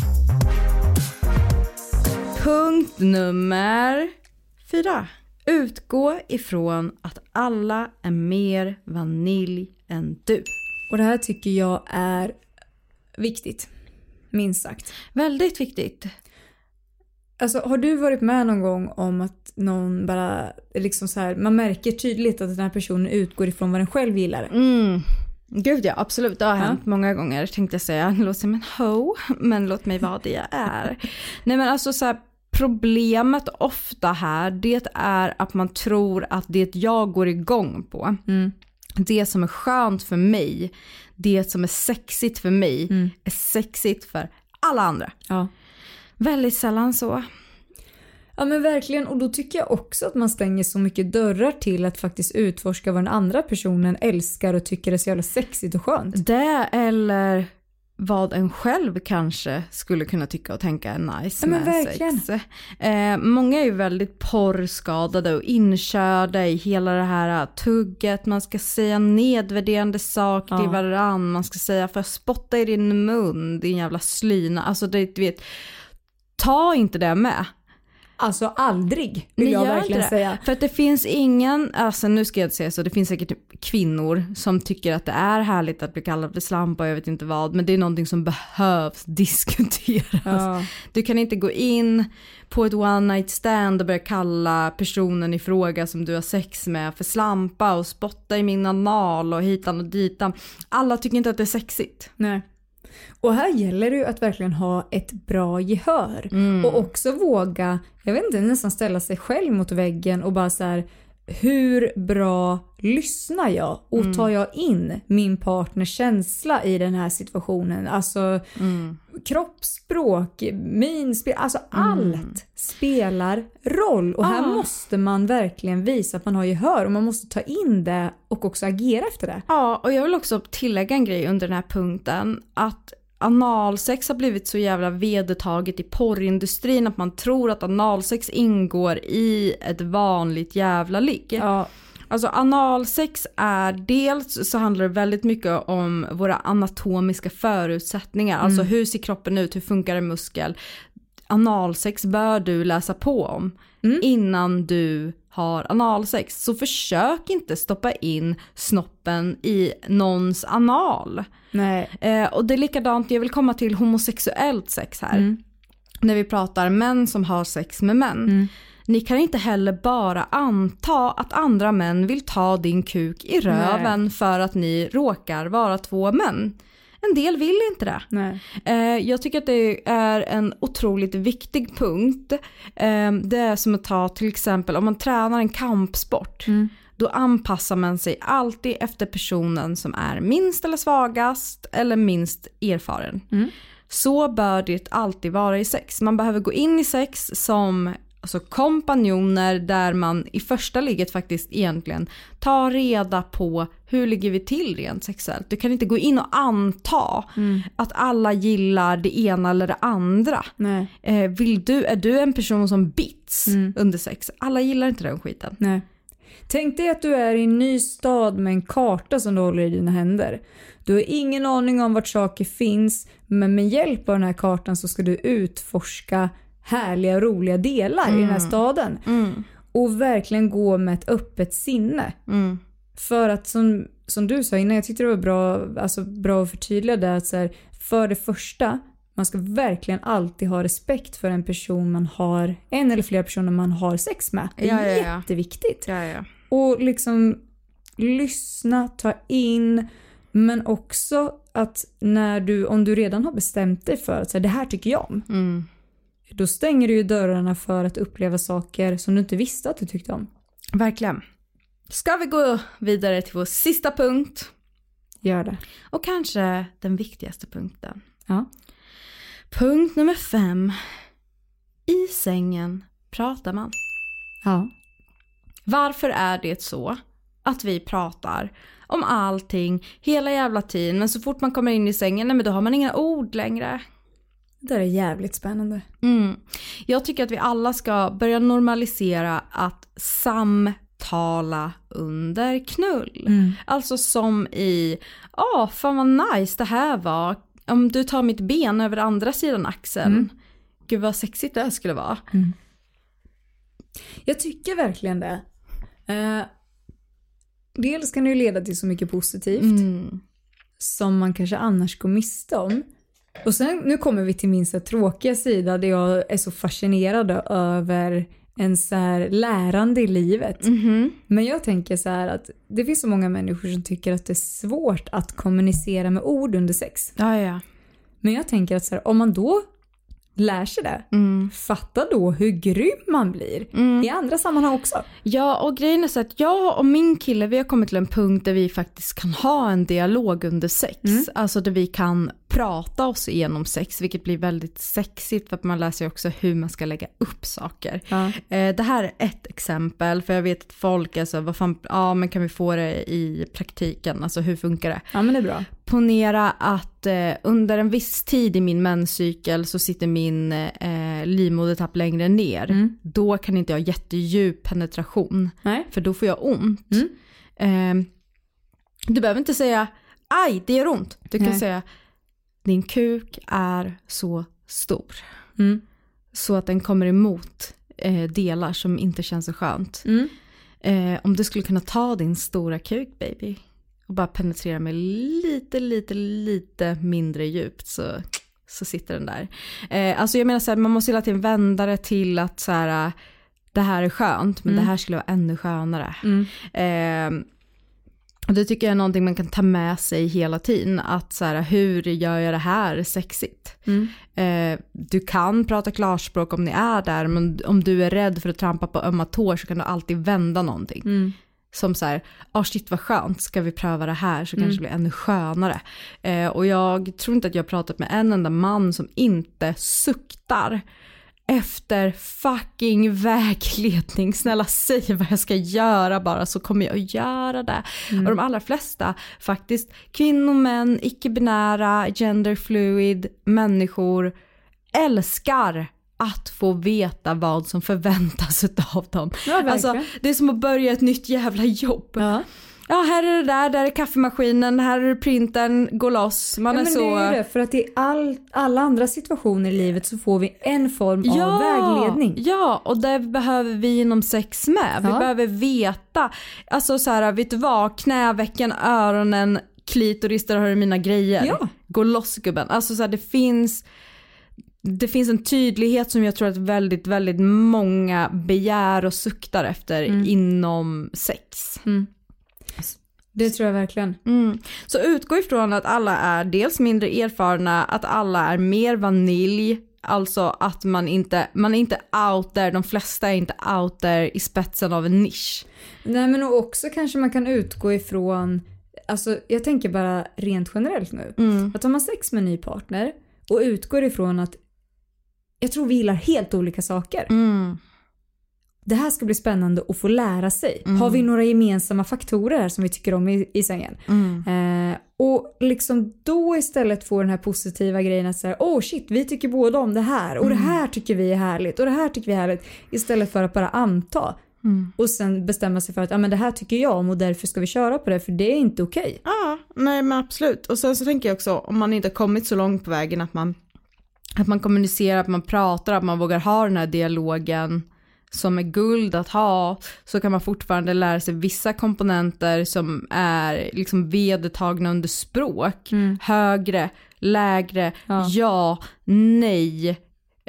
Punkt nummer fyra. Utgå ifrån att alla är mer vanilj än du. Och det här tycker jag är viktigt. Minst sagt. Väldigt viktigt. Alltså har du varit med någon gång om att någon bara liksom så här, man märker tydligt att den här personen utgår ifrån vad den själv gillar? Mm. Gud ja, absolut. Det har hänt många gånger tänkte jag säga. Låt som en ho, men låt mig vara det jag är. Nej men alltså så här, problemet ofta här, det är att man tror att det jag går igång på, det som är skönt för mig, det som är sexigt för mig, är sexigt för alla andra. Ja. Väldigt sällan så. Ja men verkligen och då tycker jag också att man stänger så mycket dörrar till att faktiskt utforska vad den andra personen älskar och tycker är så jävla sexigt och skönt. Det eller vad en själv kanske skulle kunna tycka och tänka är nice Ja, men med verkligen. sex. Eh, många är ju väldigt porrskadade och inkörda i hela det här tugget, man ska säga nedvärderande saker till Ja. varann, man ska säga för spotta i din mun, din jävla slyna. Alltså det, vet, ta inte det med. Alltså aldrig vill Ni jag verkligen det. säga. För att det finns ingen, alltså nu ska jag inte säga så, det finns säkert kvinnor som tycker att det är härligt att bli kallad för slampa och jag vet inte vad, men det är någonting som behövs diskuteras. Ja. Du kan inte gå in på ett one night stand och börja kalla personen i fråga som du har sex med för slampa och spotta i min anal och hitan och ditan. Alla tycker inte att det är sexigt. Nej. Och här gäller det ju att verkligen ha ett bra gehör. Mm. Och också våga, jag vet inte, nästan ställa sig själv mot väggen och bara så här. Hur bra lyssnar jag? Och Mm. tar jag in min partners känsla i den här situationen? Alltså Mm. kroppsspråk, minspel, alltså allt spelar roll. Och här Ja. måste man verkligen visa att man har gehör och man måste ta in det och också agera efter det. Ja, och jag vill också tillägga en grej under den här punkten. Att analsex har blivit så jävla vedertaget i porrindustrin att man tror att analsex ingår i ett vanligt jävla ligg. Ja, Alltså analsex är dels så handlar det väldigt mycket om våra anatomiska förutsättningar. Alltså hur ser kroppen ut, hur funkar en muskel? Analsex bör du läsa på om innan du har analsex. Så försök inte stoppa in snoppen i någons anal. nej. Eh, och det är likadant, jag vill komma till homosexuellt sex här. Mm. När vi pratar män som har sex med män. Mm. Ni kan inte heller bara anta att andra män vill ta din kuk i röven för att ni råkar vara två män. En del vill inte det. Eh, jag tycker att det är en otroligt viktig punkt. Eh, det är som att ta till exempel om man tränar en kampsport. Då anpassar man sig alltid efter personen som är minst eller svagast eller minst erfaren. Så bör det alltid vara i sex. Man behöver gå in i sex som alltså kompanjoner där man i första ligget faktiskt egentligen tar reda på hur ligger vi till rent sexuellt. Du kan inte gå in och anta att alla gillar det ena eller det andra. Eh, vill du, är du en person som bits under sex? Alla gillar inte den skiten. Nej. Tänk dig att du är i en ny stad med en karta som du håller i dina händer. Du har ingen aning om vart saker finns, men med hjälp av den här kartan så ska du utforska härliga och roliga delar i den här staden. Och verkligen gå med ett öppet sinne. För att som, som du sa innan, jag tyckte det var bra, alltså bra att förtydliga det att så här, för det första, man ska verkligen alltid ha respekt för en person man har, en eller flera personer man har sex med. Det är Ja, ja, ja. jätteviktigt. Och liksom lyssna, ta in, men också att när du, om du redan har bestämt dig för att så här, det här tycker jag om. Mm. Då stänger du ju dörrarna för att uppleva saker som du inte visste att du tyckte om. Verkligen. Ska vi gå vidare till vår sista punkt? Gör det. Och kanske den viktigaste punkten. Ja. Punkt nummer fem. I sängen pratar man. Ja. Varför är det så att vi pratar om allting hela jävla tiden men så fort man kommer in i sängen, nej men då har man inga ord längre. Det där är jävligt spännande. Mm. Jag tycker att vi alla ska börja normalisera att samtala under knull. Alltså som i, ja fan vad nice det här var. Om du tar mitt ben över andra sidan axeln. Gud vad sexigt det här skulle vara. Jag tycker verkligen det. Eh, dels kan det ju leda till så mycket positivt Mm. som man kanske annars går miste om. Och sen, nu kommer vi till min så tråkiga sida där jag är så fascinerad över en så här lärande i livet. Men jag tänker så här att det finns så många människor som tycker att det är svårt att kommunicera med ord under sex. Ja, ja. Men jag tänker att så här, om man då lär sig det, fatta då hur grym man blir i andra sammanhang också. Ja, och grejen är så att jag och min kille, vi har kommit till en punkt där vi faktiskt kan ha en dialog under sex. Alltså där vi kan prata oss igenom sex, vilket blir väldigt sexigt för att man lär sig också hur man ska lägga upp saker. Ja. Eh, det här är ett exempel, för jag vet att folk, alltså vad fan, ja men kan vi få det i praktiken, alltså hur funkar det? Ja men det är bra. Ponera att eh, under en viss tid i min menscykel så sitter min eh, livmodertapp längre ner. Då kan inte jag ha jättedjup penetration. Nej. För då får jag ont. Eh, du behöver inte säga aj, det gör ont. Du kan Nej. säga din kuk är så stor. Mm. Så att den kommer emot eh, delar som inte känns så skönt. Mm. Eh, om du skulle kunna ta din stora kuk baby och bara penetrera med lite, lite, lite mindre djupt så, så sitter den där. Eh, alltså jag menar så här, man måste hela tiden vända det till att så här, äh, det här är skönt men det här skulle vara ännu skönare. Eh, och det tycker jag är någonting man kan ta med sig hela tiden. Att så här, hur gör jag det här sexigt? Eh, du kan prata klarspråk om ni är där, men om du är rädd för att trampa på ömma tår så kan du alltid vända någonting. Som så här, oh shit vad skönt, ska vi pröva det här så kanske det blir ännu skönare. Eh, och jag tror inte att jag har pratat med en enda man som inte suktar efter fucking vägledning. Snälla säg vad jag ska göra bara så kommer jag att göra det. Och de allra flesta faktiskt, kvinnor, män, icke-binära, genderfluid, människor älskar att få veta vad som förväntas av dem. Ja, alltså, det är som att börja ett nytt jävla jobb. Ja. Ja, här är det där, där är kaffemaskinen, här är printern, gå loss. Man Ja, är men så... det är det, för att i all, alla andra situationer i livet så får vi en form av vägledning. Ja, och det behöver vi inom sex med. Vi behöver veta, alltså så här, vet du vad, knävecken, öronen, klitoris, där har du mina grejer. Ja. Gå loss gubben. Alltså så här, det finns det finns en tydlighet som jag tror att väldigt, väldigt många begär och suktar efter Mm. inom sex. Det Det tror jag verkligen. Mm. Så utgå ifrån att alla är dels mindre erfarna, att alla är mer vanilj, alltså att man inte, man är inte out there, de flesta är inte out there i spetsen av en nisch. Nej men också kanske man kan utgå ifrån, alltså jag tänker bara rent generellt nu. Mm. Att har man sex med en ny partner och utgår ifrån att jag tror vi gillar helt olika saker. Mm. Det här ska bli spännande att få lära sig. Mm. Har vi några gemensamma faktorer här som vi tycker om i, i sängen? Mm. Eh, och liksom då istället få den här positiva grejen att säga oh shit vi tycker båda om det här och Mm. det här tycker vi är härligt och det här tycker vi är härligt. Istället för att bara anta. Mm. Och sen bestämma sig för att ah, men det här tycker jag om och därför ska vi köra på det för det är inte okej. Ja, nej men absolut. Och sen så tänker jag också om man inte har kommit så långt på vägen att man, att man kommunicerar, att man pratar, att man vågar ha den här dialogen som är guld att ha, så kan man fortfarande lära sig vissa komponenter som är liksom vedertagna under språk. Högre, lägre, ja, nej.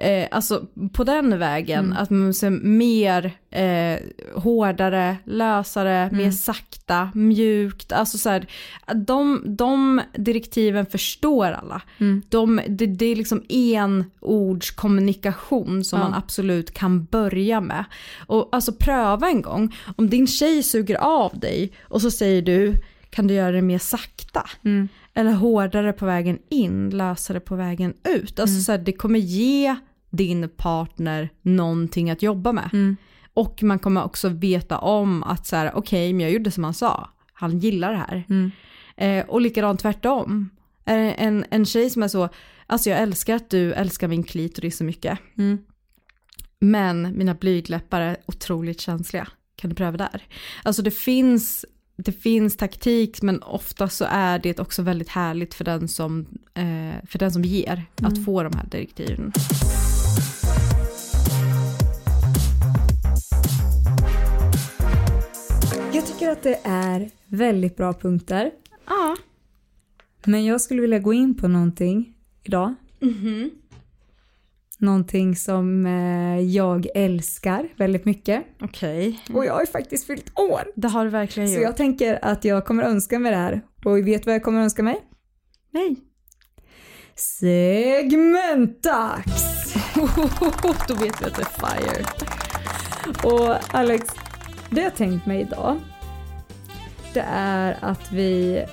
Eh, alltså på den vägen, att man ser mer eh, hårdare, lösare, mer sakta, mjukt. Alltså så här, de, de direktiven förstår alla. De, det, det är liksom en ords kommunikation som Ja. man absolut kan börja med. Och alltså pröva en gång, om din tjej suger av dig och så säger du, kan du göra det mer sakta? Eller hårdare på vägen in, lösare på vägen ut. Alltså så här, det kommer ge din partner någonting att jobba med. Och man kommer också veta om att så här, okej, men jag gjorde som han sa. Han gillar det här. Eh, och likadant tvärtom. Är det en, en tjej som är så, alltså jag älskar att du älskar min klitoris så mycket. Men mina blygdläppar är otroligt känsliga. Kan du pröva där? Alltså det finns, det finns taktik men ofta så är det också väldigt härligt för den som, eh, för den som ger att få de här direktiven. Jag tycker att det är väldigt bra punkter. Ja. Men jag skulle vilja gå in på någonting idag. Någonting som eh, jag älskar väldigt mycket. Okej. Och jag har ju faktiskt fyllt år. Det har du verkligen Så gjort. jag tänker att jag kommer önska mig det här. Och vet vad jag kommer önska mig? Nej. Segmentdags! Då vet vi att det är fire. Och Alex, det jag tänkt mig idag det är att vi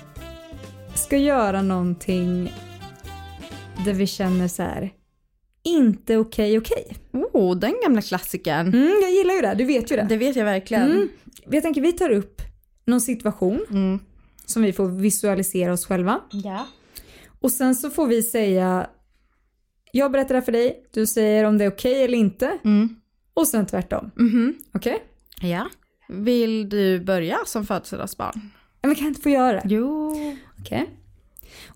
ska göra någonting där vi känner så här inte okej okej. Oh, den gamla klassikern. Mm, jag gillar ju det, du vet ju det. Det vet jag verkligen. Mm. Jag tänker vi tar upp någon situation Mm. som vi får visualisera oss själva. Ja. Och sen så får vi säga jag berättar det för dig, du säger om det är okej eller inte. Mm. Och sen tvärtom. Mhm. Okej? Ja. Vill du börja som födelsedagsbarn? Men kan jag inte få göra det? Jo. Okej.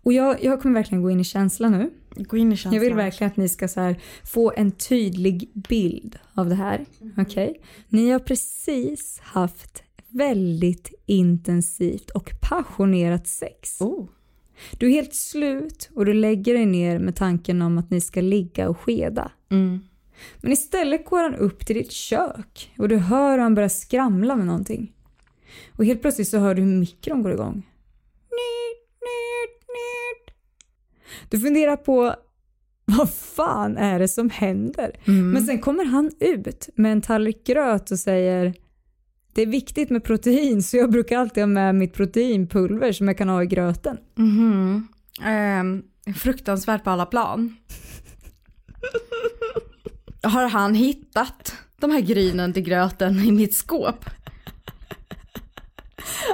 Och jag, jag kommer verkligen gå in i känsla nu. Gå in i känslan. Jag vill verkligen att ni ska så få en tydlig bild av det här. Okej? Ni har precis haft väldigt intensivt och passionerat sex. Oh. Du är helt slut och du lägger dig ner med tanken om att ni ska ligga och skeda. Mm. Men istället går han upp till ditt kök och du hör hur han börjar skramla med någonting. Och helt plötsligt så hör du hur mikron går igång. Du funderar på vad fan är det som händer? Men sen kommer han ut med en tallrik gröt och säger det är viktigt med protein så jag brukar alltid ha med mitt proteinpulver som jag kan ha i gröten. Mhm. Ehm, fruktansvärt på alla plan. Har han hittat de här grynen till gröten i mitt skåp?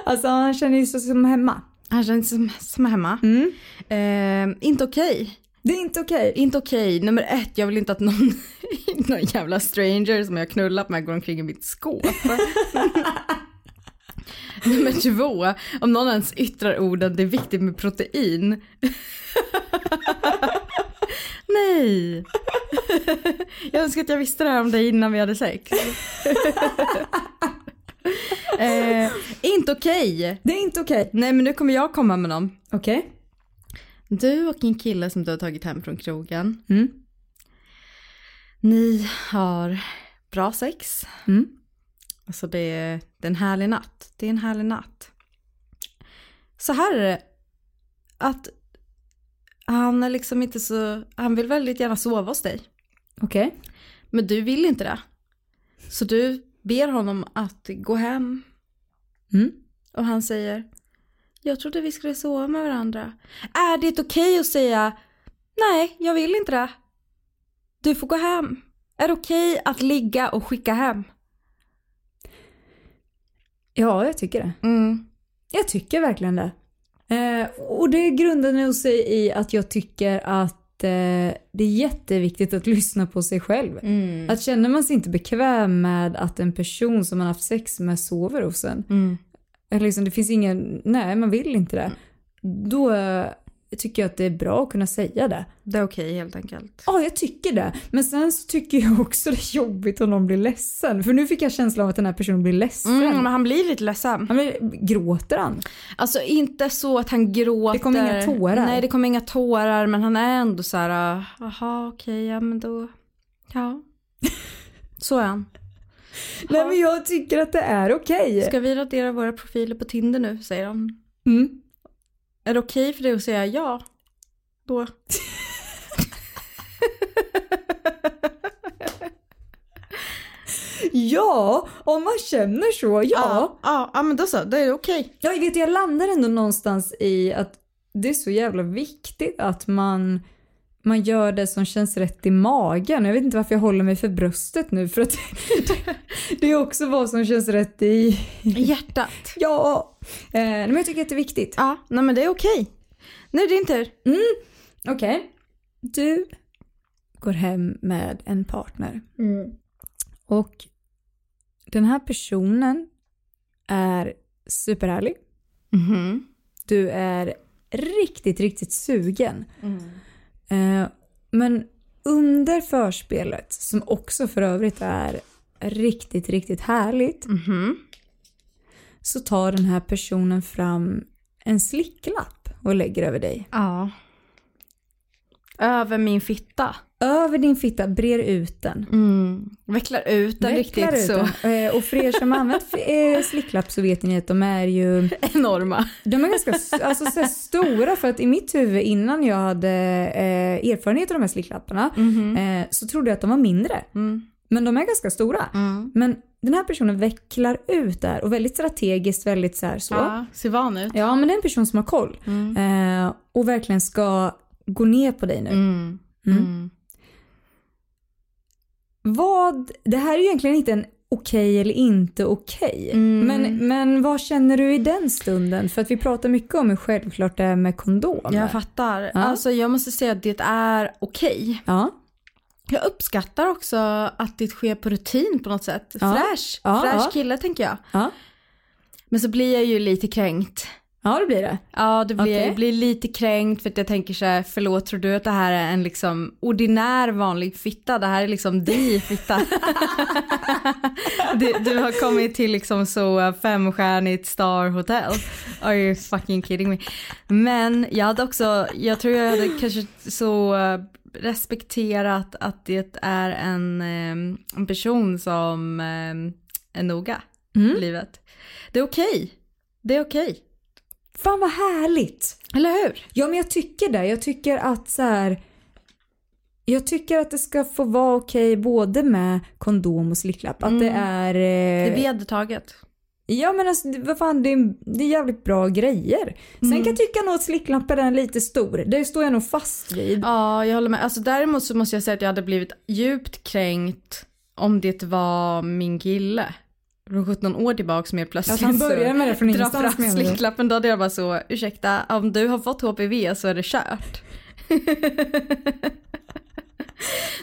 Alltså han känner ju sig som hemma. Han känns som, som hemma. Mm. Ehm, inte okej. Det är inte okej. Inte okej. Nummer ett, jag vill inte att någon, någon jävla stranger som jag knullat med går omkring i mitt skåp. Nummer två, om någon ens yttrar orden det är viktigt med protein. Nej. Jag önskar att jag visste det här om dig innan vi hade sex. eh, inte okej. Det är inte okej. Nej men nu kommer jag komma med någon. Okej. Du och en kille som du har tagit hem från krogen. Mm. Ni har bra sex. Mm. Alltså det är, det är en härlig natt. Det är en härlig natt. så här är det. Att han är liksom inte så, han vill väldigt gärna sova hos dig. Okej. Men du vill inte det. Så du ber honom att gå hem. Mm. Och han säger, jag trodde vi skulle sova med varandra. Är det okej att säga, nej, jag vill inte det. Du får gå hem. Är det okej att ligga och skicka hem? Ja, jag tycker det. Mm. Jag tycker verkligen det. Eh, och det grundar nog sig i att jag tycker att eh, det är jätteviktigt att lyssna på sig själv. Mm. Att känner man sig inte bekväm med att en person som man haft sex med sover hos en. Mm. Liksom, det finns ingen, nej man vill inte det. Då eh, tycker jag att det är bra att kunna säga det. Det är okej helt enkelt. Ja, jag tycker det. Men sen så tycker jag också det är jobbigt om någon blir ledsen. För nu fick jag känslan av att den här personen blir ledsen. Mm, men han blir lite ledsen. Han blir, gråter han? Alltså inte så att han gråter. Det kommer inga tårar. Nej, det kommer inga tårar, men han är ändå så här, jaha okej, ja men då, ja. Så är han. Nej men jag tycker att det är okej. Ska vi radera våra profiler på Tinder nu, säger han. Mm. Är det okej för dig att säga ja? Då. Ja, om man känner så, ja. Ja, ja, men då så, då är det okej. Ja, jag vet, jag landar ändå någonstans i att det är så jävla viktigt att man, man gör det som känns rätt i magen. Jag vet inte varför jag håller mig för bröstet nu för att det är också vad som känns rätt i... Hjärtat. Ja, eh, men jag tycker att det är viktigt. Ja, nej men det är okej. Nu är det din tur. Mm. Okej. Du går hem med en partner. Och den här personen är superhärlig. Mhm. Du är riktigt, riktigt sugen. Eh, men under förspelet, som också för övrigt är riktigt, riktigt härligt, Mhm. Så tar den här personen fram en slicklapp och lägger över dig. Ja. Över min fitta. Över din fitta, brer ut den. Mm. Vecklar ut den Vecklar riktigt ut så. den. Eh, Och för er som använt eh, slicklapp så vet ni att de är ju Enorma. de är ganska alltså, så stora för att i mitt huvud innan jag hade eh, erfarenhet av de här slicklapparna eh, så trodde jag att de var mindre. Mm. Men de är ganska stora. Mm. Men den här personen vecklar ut där och väldigt strategiskt, väldigt så här så. Ja, ser van ut. Ja, men det är en person som har koll. Eh, och verkligen ska gå ner på dig nu. Mm. Mm. Mm. Vad, det här är ju egentligen inte en okej eller inte okej. Mm. Men, men vad känner du i den stunden? För att vi pratar mycket om hur självklart det är med kondom. Jag fattar. Ja. Alltså jag måste säga att det är okej. Ja. Jag uppskattar också att det sker på rutin på något sätt. Ja. Fräsch. Ja, Fräsch ja. kille tänker jag. Ja. Men så blir jag ju lite kränkt. ja, det blir det. Ja, det blir, Okej. jag blir lite kränkt för att jag tänker så här, förlåt, tror du att det här är en liksom ordinär vanlig fitta? Det här är liksom di fitta. du, du har kommit till liksom så femstjärnigt star hotel. Are you fucking kidding me? Men jag hade också, jag tror jag hade kanske så uh, respekterat att det är en, um, en person som um, är noga Mm. i livet. Det är okej. Det är okej. Fan vad härligt. Eller hur? Ja, men jag tycker det. Jag tycker att så här. Jag tycker att det ska få vara okej både med kondom och slicklapp. Att det är... Det Eh, är vedertaget. Ja men alltså vad fan det är, det är jävligt bra grejer. Sen kan jag tycka nog att slicklappen är lite stor. Det står jag nog fast vid. Ja, jag håller med. Alltså däremot så måste jag säga att jag hade blivit djupt kränkt om det var min kille. Från 17 år tillbaka som helt plötsligt Att han börjar med det från ingenstans fram slicklappen. Då hade jag bara så, ursäkta, om du har fått HPV så är det kört.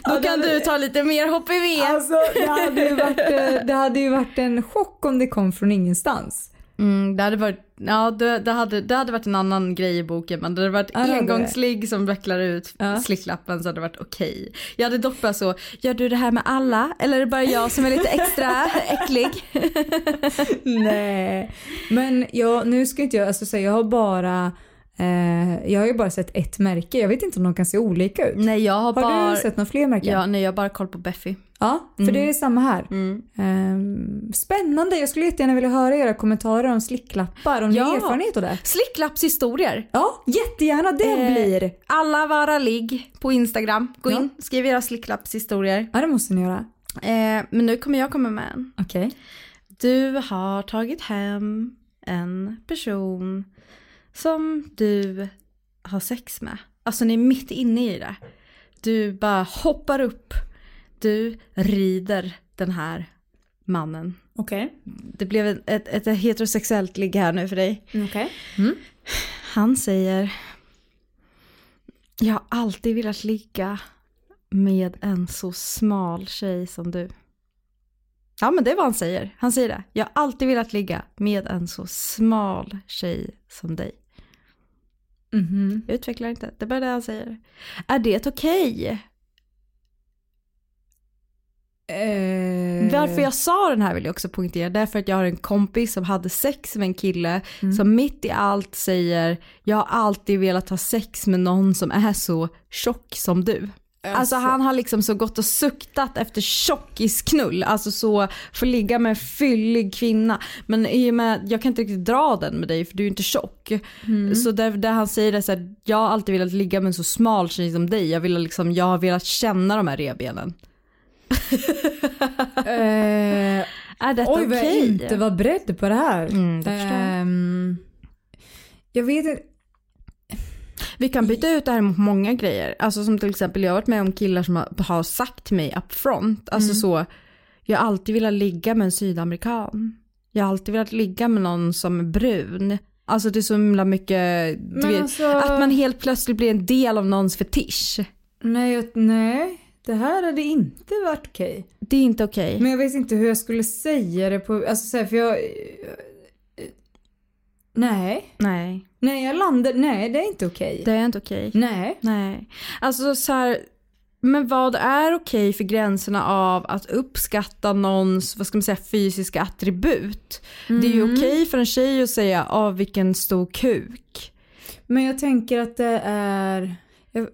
Då Ja, det kan hade- du ta lite mer HPV. Alltså det hade, ju varit, eh, det hade ju varit en chock om det kom från ingenstans. Mm, det hade varit, ja det, det, hade, det hade varit en annan grej i boken men det hade varit Ja, det det. engångsligg som vecklar ut Ja. slicklappen så hade det varit okej. Jag hade dock bara så, gör du det här med alla eller är det bara jag som är lite extra äcklig? Nej. Men jag, nu ska inte jag, alltså jag har bara Eh, jag har ju bara sett ett märke. Jag vet inte om de kan se olika ut. Nej, jag har, Har bara... du sett några fler märken? Ja, nej, jag har bara koll på Beffy. Ja, för Mm. det är samma här. Mm. Ehm, spännande. Jag skulle jättegärna vilja höra era kommentarer om slicklappar. Om ni har Ja. erfarenhet av det. Slicklappshistorier. Ja, jättegärna det Eh, blir. Alla vara ligg på Instagram. Gå Ja. in, skriv era slicklappshistorier. Ja, det måste ni göra. Eh, men nu kommer jag komma med en. Okej. Du har tagit hem en person som du har sex med. Alltså ni är mitt inne i det. Du bara hoppar upp. Du rider den här mannen. Okej. Det blev ett, ett, ett heterosexuellt ligg här nu för dig. Okej. Han säger Jag har alltid velat ligga med en så smal tjej som du. Ja men det är vad han säger. Han säger det. Jag har alltid velat ligga med en så smal tjej som dig. Mhm. Jag utvecklar inte. Det är bara det han säger. Är det okej? Eh, Varför jag sa den här vill jag också poängtera. Därför att jag har en kompis som hade sex med en kille som mitt i allt säger jag har alltid velat ha sex med någon som är så tjock som du. Alltså han har liksom så gått och suktat efter tjockisknull, alltså så få ligga med en fyllig kvinna. Men i och med, jag kan inte riktigt dra den med dig för du är inte tjock. Så där, där han säger det så här, jag har alltid velat ligga med en så smal tjej som dig, jag, vill liksom, jag har velat känna de här revbenen. Eh, Är detta oj, vad jag okej? inte var beredd på det här. Mm, det. Ehm, jag vet inte. Vi kan byta ut det här mot många grejer. Alltså som till exempel jag har varit med om killar som har, har sagt till mig up front. Alltså så, jag har alltid velat ligga med en sydamerikan. Jag har alltid velat ligga med någon som är brun. Alltså det är så himla mycket, vet, alltså- att man helt plötsligt blir en del av någons fetisch. Nej, nej. Det här hade inte varit okej. Det är inte okej. Men jag vet inte hur jag skulle säga det på, alltså så här, för jag... Nej. Nej, Nej, jag landar, nej det är inte okej. det är inte okej. Nej. Nej. Alltså så här, men vad är okej för gränserna av att uppskatta någons, vad ska man säga, fysiska attribut? Det är ju okej för en tjej att säga, ah vilken stor kuk. Men jag tänker att det är... Jag,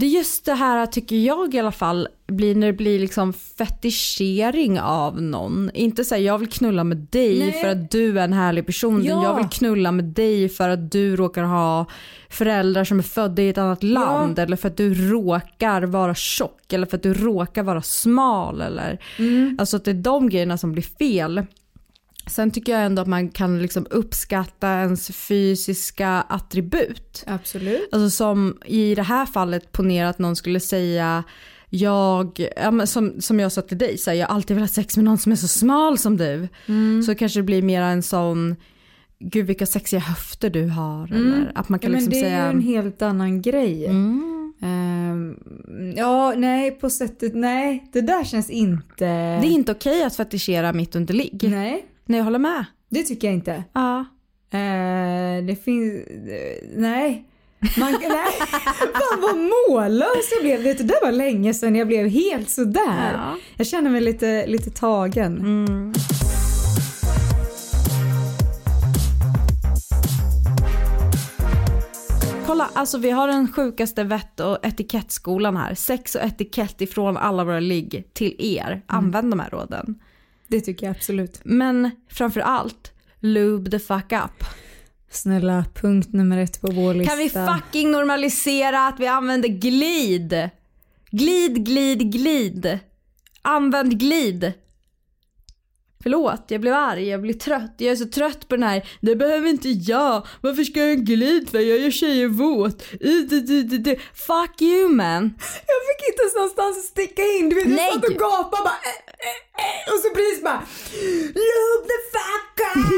Det är just det här tycker jag i alla fall blir när det blir liksom fetischering av någon. Inte säga jag vill knulla med dig Nej. för att du är en härlig person. Ja. Jag vill knulla med dig för att du råkar ha föräldrar som är födda i ett annat land. Eller för att du råkar vara tjock. Eller för att du råkar vara smal. Eller, Alltså att det är de grejerna som blir fel. Sen tycker jag ändå att man kan liksom uppskatta ens fysiska attribut. absolut. Alltså som i det här fallet ponera att någon skulle säga jag, ja, men som, som jag sa till dig, så här, jag har alltid velat ha sex med någon som är så smal som du. Så kanske det blir mer en sån, gud vilka sexiga höfter du har. Eller att man Ja, kan men liksom det är säga, ju en helt annan grej. mm, Ehm, ja, nej på sättet, nej. Det där känns inte... det är inte okej att fetischera mitt under ligg. Nej, Nej jag håller med. det tycker jag inte. Ja. Eh, det finns... nej. Man, nej. Fan vad mållös jag blev. Vet du, det var länge sedan jag blev helt sådär. Ja. Jag känner mig lite, lite tagen. Mm. Kolla, alltså vi har den sjukaste vett och etikettskolan här. Sex och etikett ifrån alla våra ligg till er. Använd de här råden. Det tycker jag absolut. Men framför allt, lube the fuck up. Snälla, punkt nummer ett på vår lista. Kan vi fucking normalisera att vi använder glid? Glid, glid, glid. Använd glid. Förlåt, jag blev arg, jag blir trött. Jag är så trött på den här, det behöver inte jag. Varför ska jag ha en glid för? Jag gör tjejer våt. Fuck you man. Jag fick inte ens någonstans att sticka in. Du vet, jag Nej. satt och gapade bara eh, eh, och så precis bara Love the fuck up!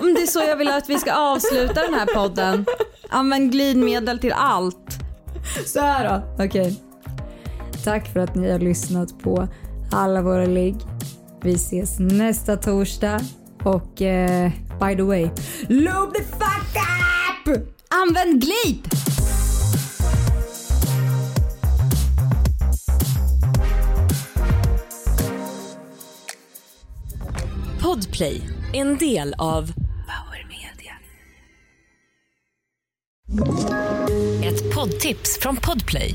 Det är så jag vill att vi ska avsluta den här podden. Använd glidmedel till allt. Så här då, okej. Tack för att ni har lyssnat på alla våra ligg. Vi ses nästa torsdag. Och eh, by the way, loop the fuck up! Använd glip! Podplay, en del av Power Media. Ett poddtips från Podplay.